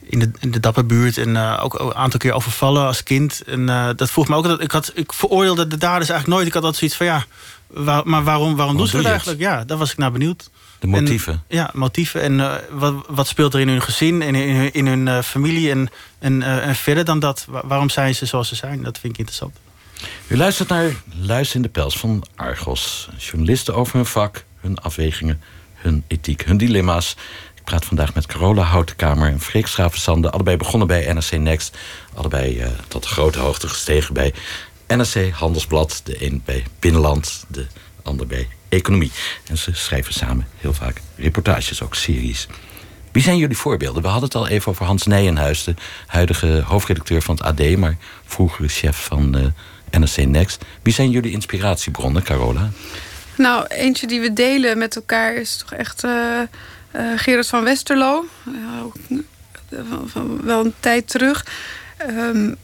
in de, in de Dapperbuurt. En eh, ook een aantal keer overvallen als kind. En eh, dat vroeg me ook dat ik had. Ik veroordeelde de daders eigenlijk nooit. Ik had altijd zoiets van ja. Waar- maar waarom, waarom doen ze doe dat het? eigenlijk? Ja, daar was ik naar benieuwd. de motieven. En, ja, motieven. En eh, wat, wat speelt er in hun gezin en in, hun- in hun eh, familie? En, en, eh, en verder dan dat, wa- waarom zijn ze zoals ze zijn? Dat vind ik interessant. U luistert naar Luister in de Pels van Argos. Journalisten over hun vak, hun afwegingen, hun ethiek, hun dilemma's. Ik praat vandaag met Carola Houtenkamer en Freek Schravensande. Allebei begonnen bij NRC Next. Allebei tot grote hoogte gestegen bij NRC Handelsblad. De een bij Binnenland, de ander bij Economie. En ze schrijven samen heel vaak reportages, ook series. Wie zijn jullie voorbeelden? We hadden het al even over Hans Nijenhuis, de huidige hoofdredacteur van het AD, maar vroegere chef van uh, NRC Next. Wie zijn jullie inspiratiebronnen, Carola? Nou, eentje die we delen met elkaar is toch echt uh, Gerard van Westerlo. wel een tijd terug. Um,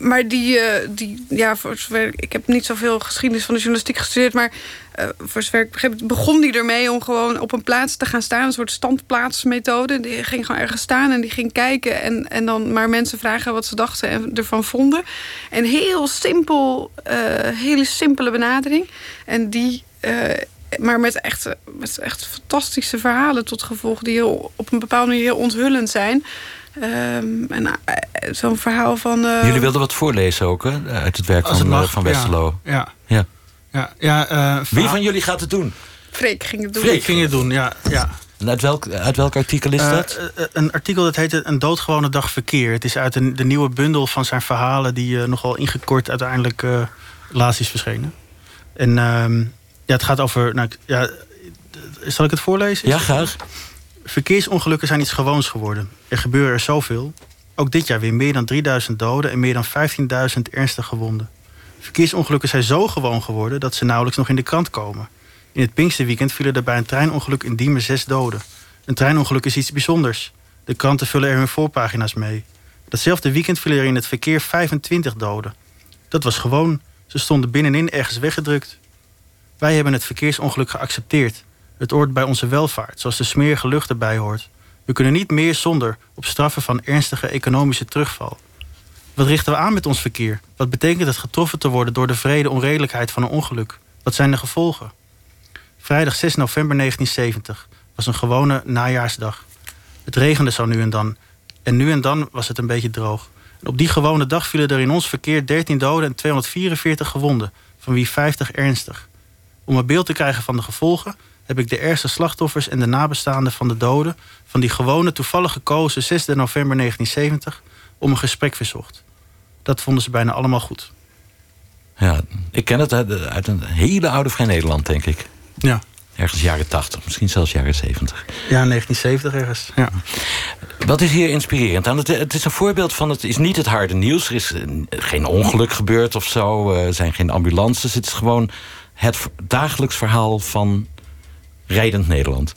maar die, uh, die, ja, voor zover, ik heb niet zoveel geschiedenis van de journalistiek gestudeerd, maar uh, voor zover ik begreep, begon die ermee om gewoon op een plaats te gaan staan, een soort standplaatsmethode. Die ging gewoon ergens staan en die ging kijken en, en dan maar mensen vragen wat ze dachten en ervan vonden. En heel simpel, uh, hele simpele benadering. En die, maar met echt, met echt fantastische verhalen tot gevolg, die op een bepaalde manier heel onthullend zijn. Um, en uh, zo'n verhaal van. Uh... Jullie wilden wat voorlezen ook, hè? Uit het werk van, mag, van Westerlo. Ja. ja. ja. ja uh, Wie van jullie gaat het doen? Freek ging het doen. Freek ging het doen, ja. ja. En uit welk, uit welk artikel is dat? een artikel dat heet Een doodgewone dag verkeer. Het is uit een, de nieuwe bundel van zijn verhalen... die nogal ingekort uiteindelijk laatst is verschenen. En ehm, ja, het gaat over... Nou, ja, zal ik het voorlezen? Ja, graag. Verkeersongelukken zijn iets gewoons geworden. Er gebeuren er zoveel. Ook dit jaar weer meer dan 3000 doden en meer dan 15.000 ernstig gewonden. Verkeersongelukken zijn zo gewoon geworden dat ze nauwelijks nog in de krant komen. In het Pinksterweekend vielen er bij een treinongeluk in Diemen zes doden. Een treinongeluk is iets bijzonders. De kranten vullen er hun voorpagina's mee. Datzelfde weekend vielen er in het verkeer 25 doden. Dat was gewoon. Ze stonden binnenin ergens weggedrukt. Wij hebben het verkeersongeluk geaccepteerd. Het hoort bij onze welvaart, zoals de smerige lucht erbij hoort. We kunnen niet meer zonder op straffen van ernstige economische terugval. Wat richten we aan met ons verkeer? Wat betekent het getroffen te worden door de vrede onredelijkheid van een ongeluk? Wat zijn de gevolgen? Vrijdag 6 november 1970 was een gewone najaarsdag. Het regende zo nu en dan. En nu en dan was het een beetje droog. En op die gewone dag vielen er in ons verkeer 13 doden en 244 gewonden, van wie 50 ernstig. Om een beeld te krijgen van de gevolgen heb ik de ergste slachtoffers en de nabestaanden van de doden van die gewone toevallig gekozen 6 november 1970 om een gesprek verzocht. Dat vonden ze bijna allemaal goed. Ja, ik ken het uit, een hele oude Vrij Nederland, denk ik. Ja. Ergens jaren 80, misschien zelfs jaren 70. Ja, 1970 ergens. Ja. Wat is hier inspirerend aan? Het, het, is een voorbeeld van het is niet het harde nieuws. Er is geen ongeluk gebeurd of zo. Er zijn geen ambulances. Het is gewoon het dagelijks verhaal van rijdend Nederland.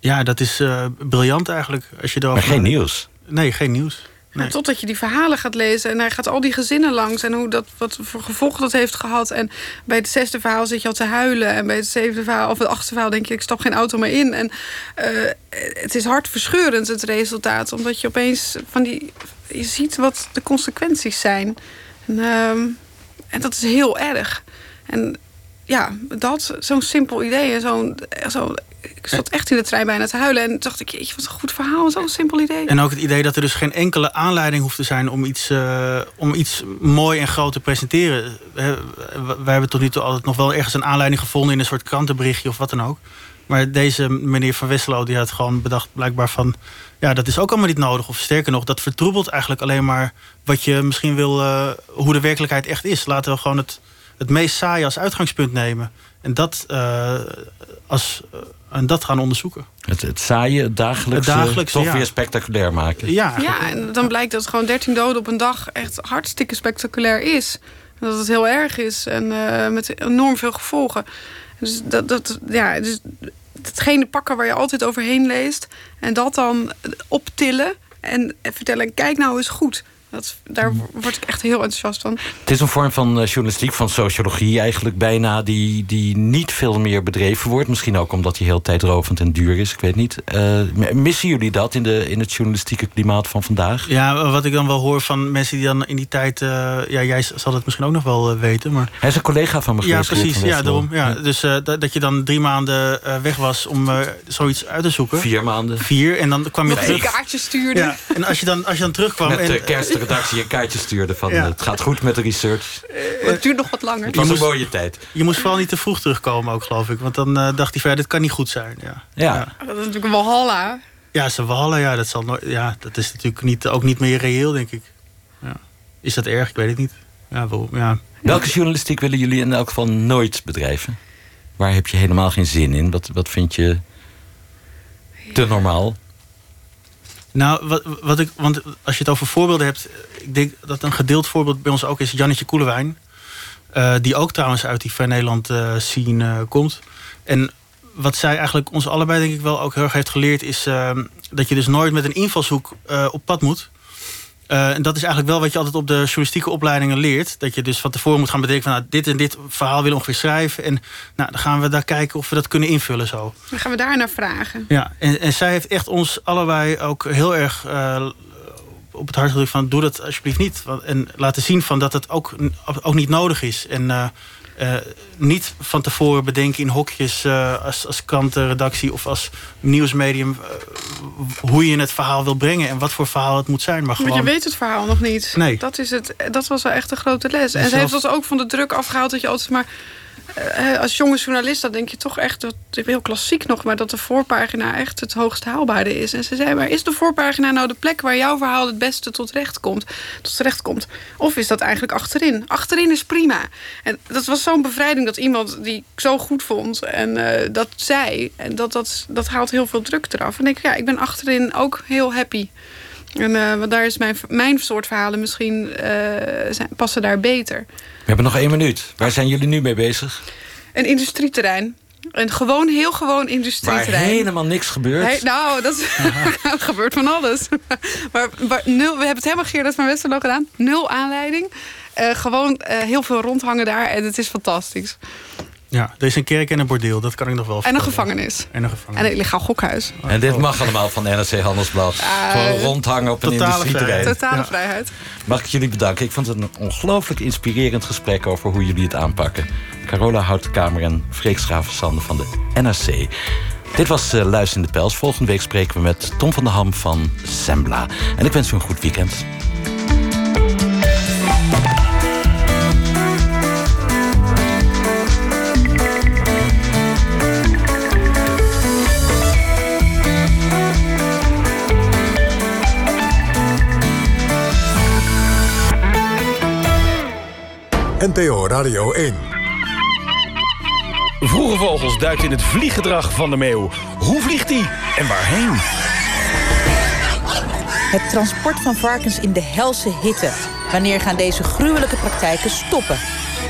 Ja, dat is uh, briljant eigenlijk. Als je maar geen nieuws? Nee, geen nieuws. Nee. totdat je die verhalen gaat lezen en hij gaat al die gezinnen langs en hoe dat, wat voor gevolgen dat heeft gehad. En bij het zesde verhaal zit je al te huilen. En bij het zevende verhaal of het achtste verhaal denk je, ik stap geen auto meer in. En uh, het is hartverscheurend het resultaat, omdat je opeens van die. Je ziet wat de consequenties zijn. En, uh, en dat is heel erg. En ja, dat, zo'n simpel idee. Zo'n, zo, ik zat echt in de trein bijna te huilen. En dacht ik, jeetje, wat een goed verhaal. Zo'n simpel idee. En ook het idee dat er dus geen enkele aanleiding hoeft te zijn... om iets, uh, om iets mooi en groot te presenteren. Wij hebben tot nu toe altijd nog wel ergens een aanleiding gevonden... in een soort krantenberichtje of wat dan ook. Maar deze meneer Van Wesselo die had gewoon bedacht blijkbaar van... ja, dat is ook allemaal niet nodig. Of sterker nog, dat vertroebelt eigenlijk alleen maar... wat je misschien wil, uh, hoe de werkelijkheid echt is. Laten we gewoon het het meest saaie als uitgangspunt nemen. En dat, uh, als, uh, en dat gaan onderzoeken. Het, het saaie, het dagelijkse, het dagelijkse toch weer spectaculair maken. Ja, ja, en dan blijkt dat gewoon 13 doden op een dag echt hartstikke spectaculair is. En dat het heel erg is en uh, met enorm veel gevolgen. Dus dat, dat, ja, dus hetgene pakken waar je altijd overheen leest... en dat dan optillen en vertellen, kijk nou eens goed... Dat, daar word ik echt heel enthousiast van. Het is een vorm van uh, journalistiek, van sociologie eigenlijk bijna... Die, die niet veel meer bedreven wordt. Misschien ook omdat die heel tijdrovend en duur is, ik weet niet. Uh, missen jullie dat in, de, in het journalistieke klimaat van vandaag? Ja, wat ik dan wel hoor van mensen die dan in die tijd... Uh, ja, jij zal het misschien ook nog wel weten, maar... Hij is een collega van me Ja, precies, ja, daarom. Ja, Dus dat, dat je dan drie maanden weg was om zoiets uit te zoeken. Vier maanden. Vier, en dan kwam je terug. een kaartje stuurde. Ja, en als je dan, als je dan terugkwam... Met en, kerst redactie een kaartje stuurde van het gaat goed met de research. Uh, het duurt nog wat langer. Het was een mooie tijd. Je moest vooral niet te vroeg terugkomen ook, geloof ik. Want dan uh, dacht hij van, dit kan niet goed zijn. Ja. ja. Dat is natuurlijk een walhalla. Ja, ze wallen, ja, dat, zal nooit, ja, dat is natuurlijk niet, ook niet meer reëel, denk ik. Ja. Is dat erg? Ik weet het niet. Ja, wel, ja. Welke journalistiek willen jullie in elk geval nooit bedrijven? Waar heb je helemaal geen zin in? Wat, wat vind je te normaal? Nou, wat, wat ik, want als je het over voorbeelden hebt... ik denk dat een gedeeld voorbeeld bij ons ook is Jannetje Koelewijn. Uh, die ook trouwens uit die Ver Nederland uh, scene uh, komt. En wat zij eigenlijk ons allebei denk ik wel ook heel erg heeft geleerd... is dat je dus nooit met een invalshoek op pad moet... Uh, en dat is eigenlijk wel wat je altijd op de journalistieke opleidingen leert. Dat je dus van tevoren moet gaan bedenken van nou, dit en dit verhaal willen we ongeveer schrijven. En nou, dan gaan we daar kijken of we dat kunnen invullen zo. Dan gaan we daar naar vragen. Ja, en, en zij heeft echt ons allebei ook heel erg uh, op het hart gedrukt van doe dat alsjeblieft niet. En laten zien van dat het ook, ook niet nodig is. En uh, uh, niet van tevoren bedenken in hokjes uh, als, als krantenredactie of als nieuwsmedium uh, hoe je het verhaal wil brengen en wat voor verhaal het moet zijn. Maar, gewoon... maar je weet het verhaal nog niet. Nee. Dat, is het, dat was wel echt een grote les. En, en ze heeft ons ook van de druk afgehaald dat je altijd maar uh, als jonge journalist, dan denk je toch echt, dat heel klassiek nog, maar dat de voorpagina echt het hoogst haalbare is. En ze zei, maar is de voorpagina nou de plek waar jouw verhaal het beste tot recht komt? Tot terecht komt? Of is dat eigenlijk achterin? Achterin is prima. En dat was zo'n bevrijding dat iemand die ik zo goed vond en uh, dat zei. En dat, dat, dat haalt heel veel druk eraf. En denk ik, ja, ik ben achterin ook heel happy. En want daar is mijn, mijn soort verhalen misschien passen daar beter. We hebben nog één minuut. Waar zijn jullie nu mee bezig? Een industrieterrein. Een gewoon, heel gewoon industrieterrein. Waar helemaal niks gebeurt. Hey, nou, dat *laughs* gebeurt van alles. *laughs* maar, maar nul, we hebben het helemaal Gerard van Westerlo gedaan. Nul aanleiding. Uh, gewoon uh, heel veel rondhangen daar. En het is fantastisch. Ja, er is een kerk en een bordeel, dat kan ik nog wel En een gevangenis. En een gevangenis. En een illegaal gokhuis. En dit mag allemaal van NRC Handelsblad. Uh, Gewoon rondhangen op een industrieterrein. Totale ja. vrijheid. Mag ik jullie bedanken. Ik vond het een ongelooflijk inspirerend gesprek... over hoe jullie het aanpakken. Carola Houtkamer en Freek Schravensande van de NRC. Dit was uh, Luister in de Pels. Volgende week spreken we met Tom van der Ham van Sembla. En ik wens u een goed weekend. NPO Radio 1. Vroege Vogels duikt in het vlieggedrag van de meeuw. Hoe vliegt hij en waarheen? Het transport van varkens in de helse hitte. Wanneer gaan deze gruwelijke praktijken stoppen?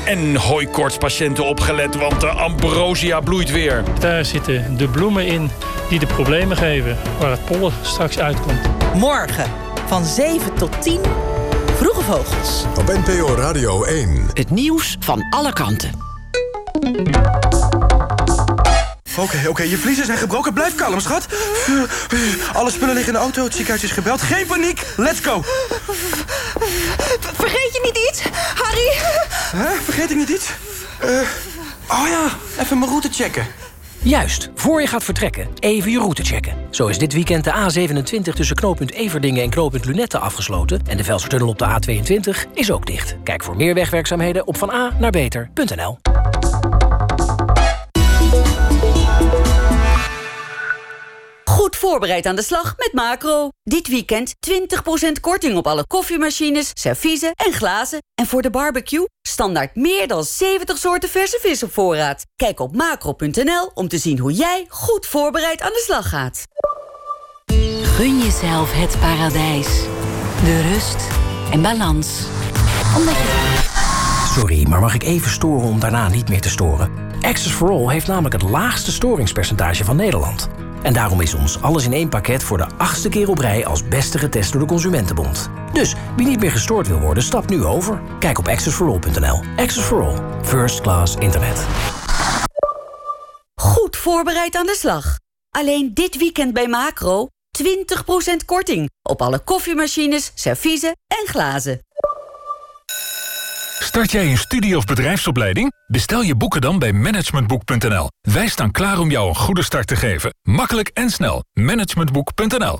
En hooikoortspatiënten opgelet, want de ambrosia bloeit weer. Daar zitten de bloemen in die de problemen geven... waar het pollen straks uitkomt. Morgen van 7 tot 10 Vroege Vogels. Op NPO Radio 1. Het nieuws van alle kanten. Oké, okay, oké, okay, je vliezen zijn gebroken. Blijf kalm, schat. Alle spullen liggen in de auto, het ziekenhuis is gebeld. Geen paniek, let's go. Vergeet je niet iets, Harry? Huh? Vergeet ik niet iets? Uh, oh ja, even mijn route checken. Juist, voor je gaat vertrekken, even je route checken. Zo is dit weekend de A27 tussen knooppunt Everdingen en knooppunt Lunette afgesloten... en de Velsertunnel op de A22 is ook dicht. Kijk voor meer wegwerkzaamheden op van A naar beter.nl. Goed voorbereid aan de slag met Macro. Dit weekend 20% korting op alle koffiemachines, serviezen en glazen. En voor de barbecue standaard meer dan 70 soorten verse vis op voorraad. Kijk op macro.nl om te zien hoe jij goed voorbereid aan de slag gaat. Gun jezelf het paradijs. De rust en balans. Omdat je... Sorry, maar mag ik even storen om daarna niet meer te storen? Access for All heeft namelijk het laagste storingspercentage van Nederland. En daarom is ons alles in één pakket voor de achtste keer op rij als beste getest door de Consumentenbond. Dus wie niet meer gestoord wil worden, stap nu over. Kijk op accessforall.nl. Access for All. First class internet. Goed voorbereid aan de slag. Alleen dit weekend bij Macro 20% korting op alle koffiemachines, serviezen en glazen. Start jij een studie- of bedrijfsopleiding? Bestel je boeken dan bij managementboek.nl. Wij staan klaar om jou een goede start te geven. Makkelijk en snel. Managementboek.nl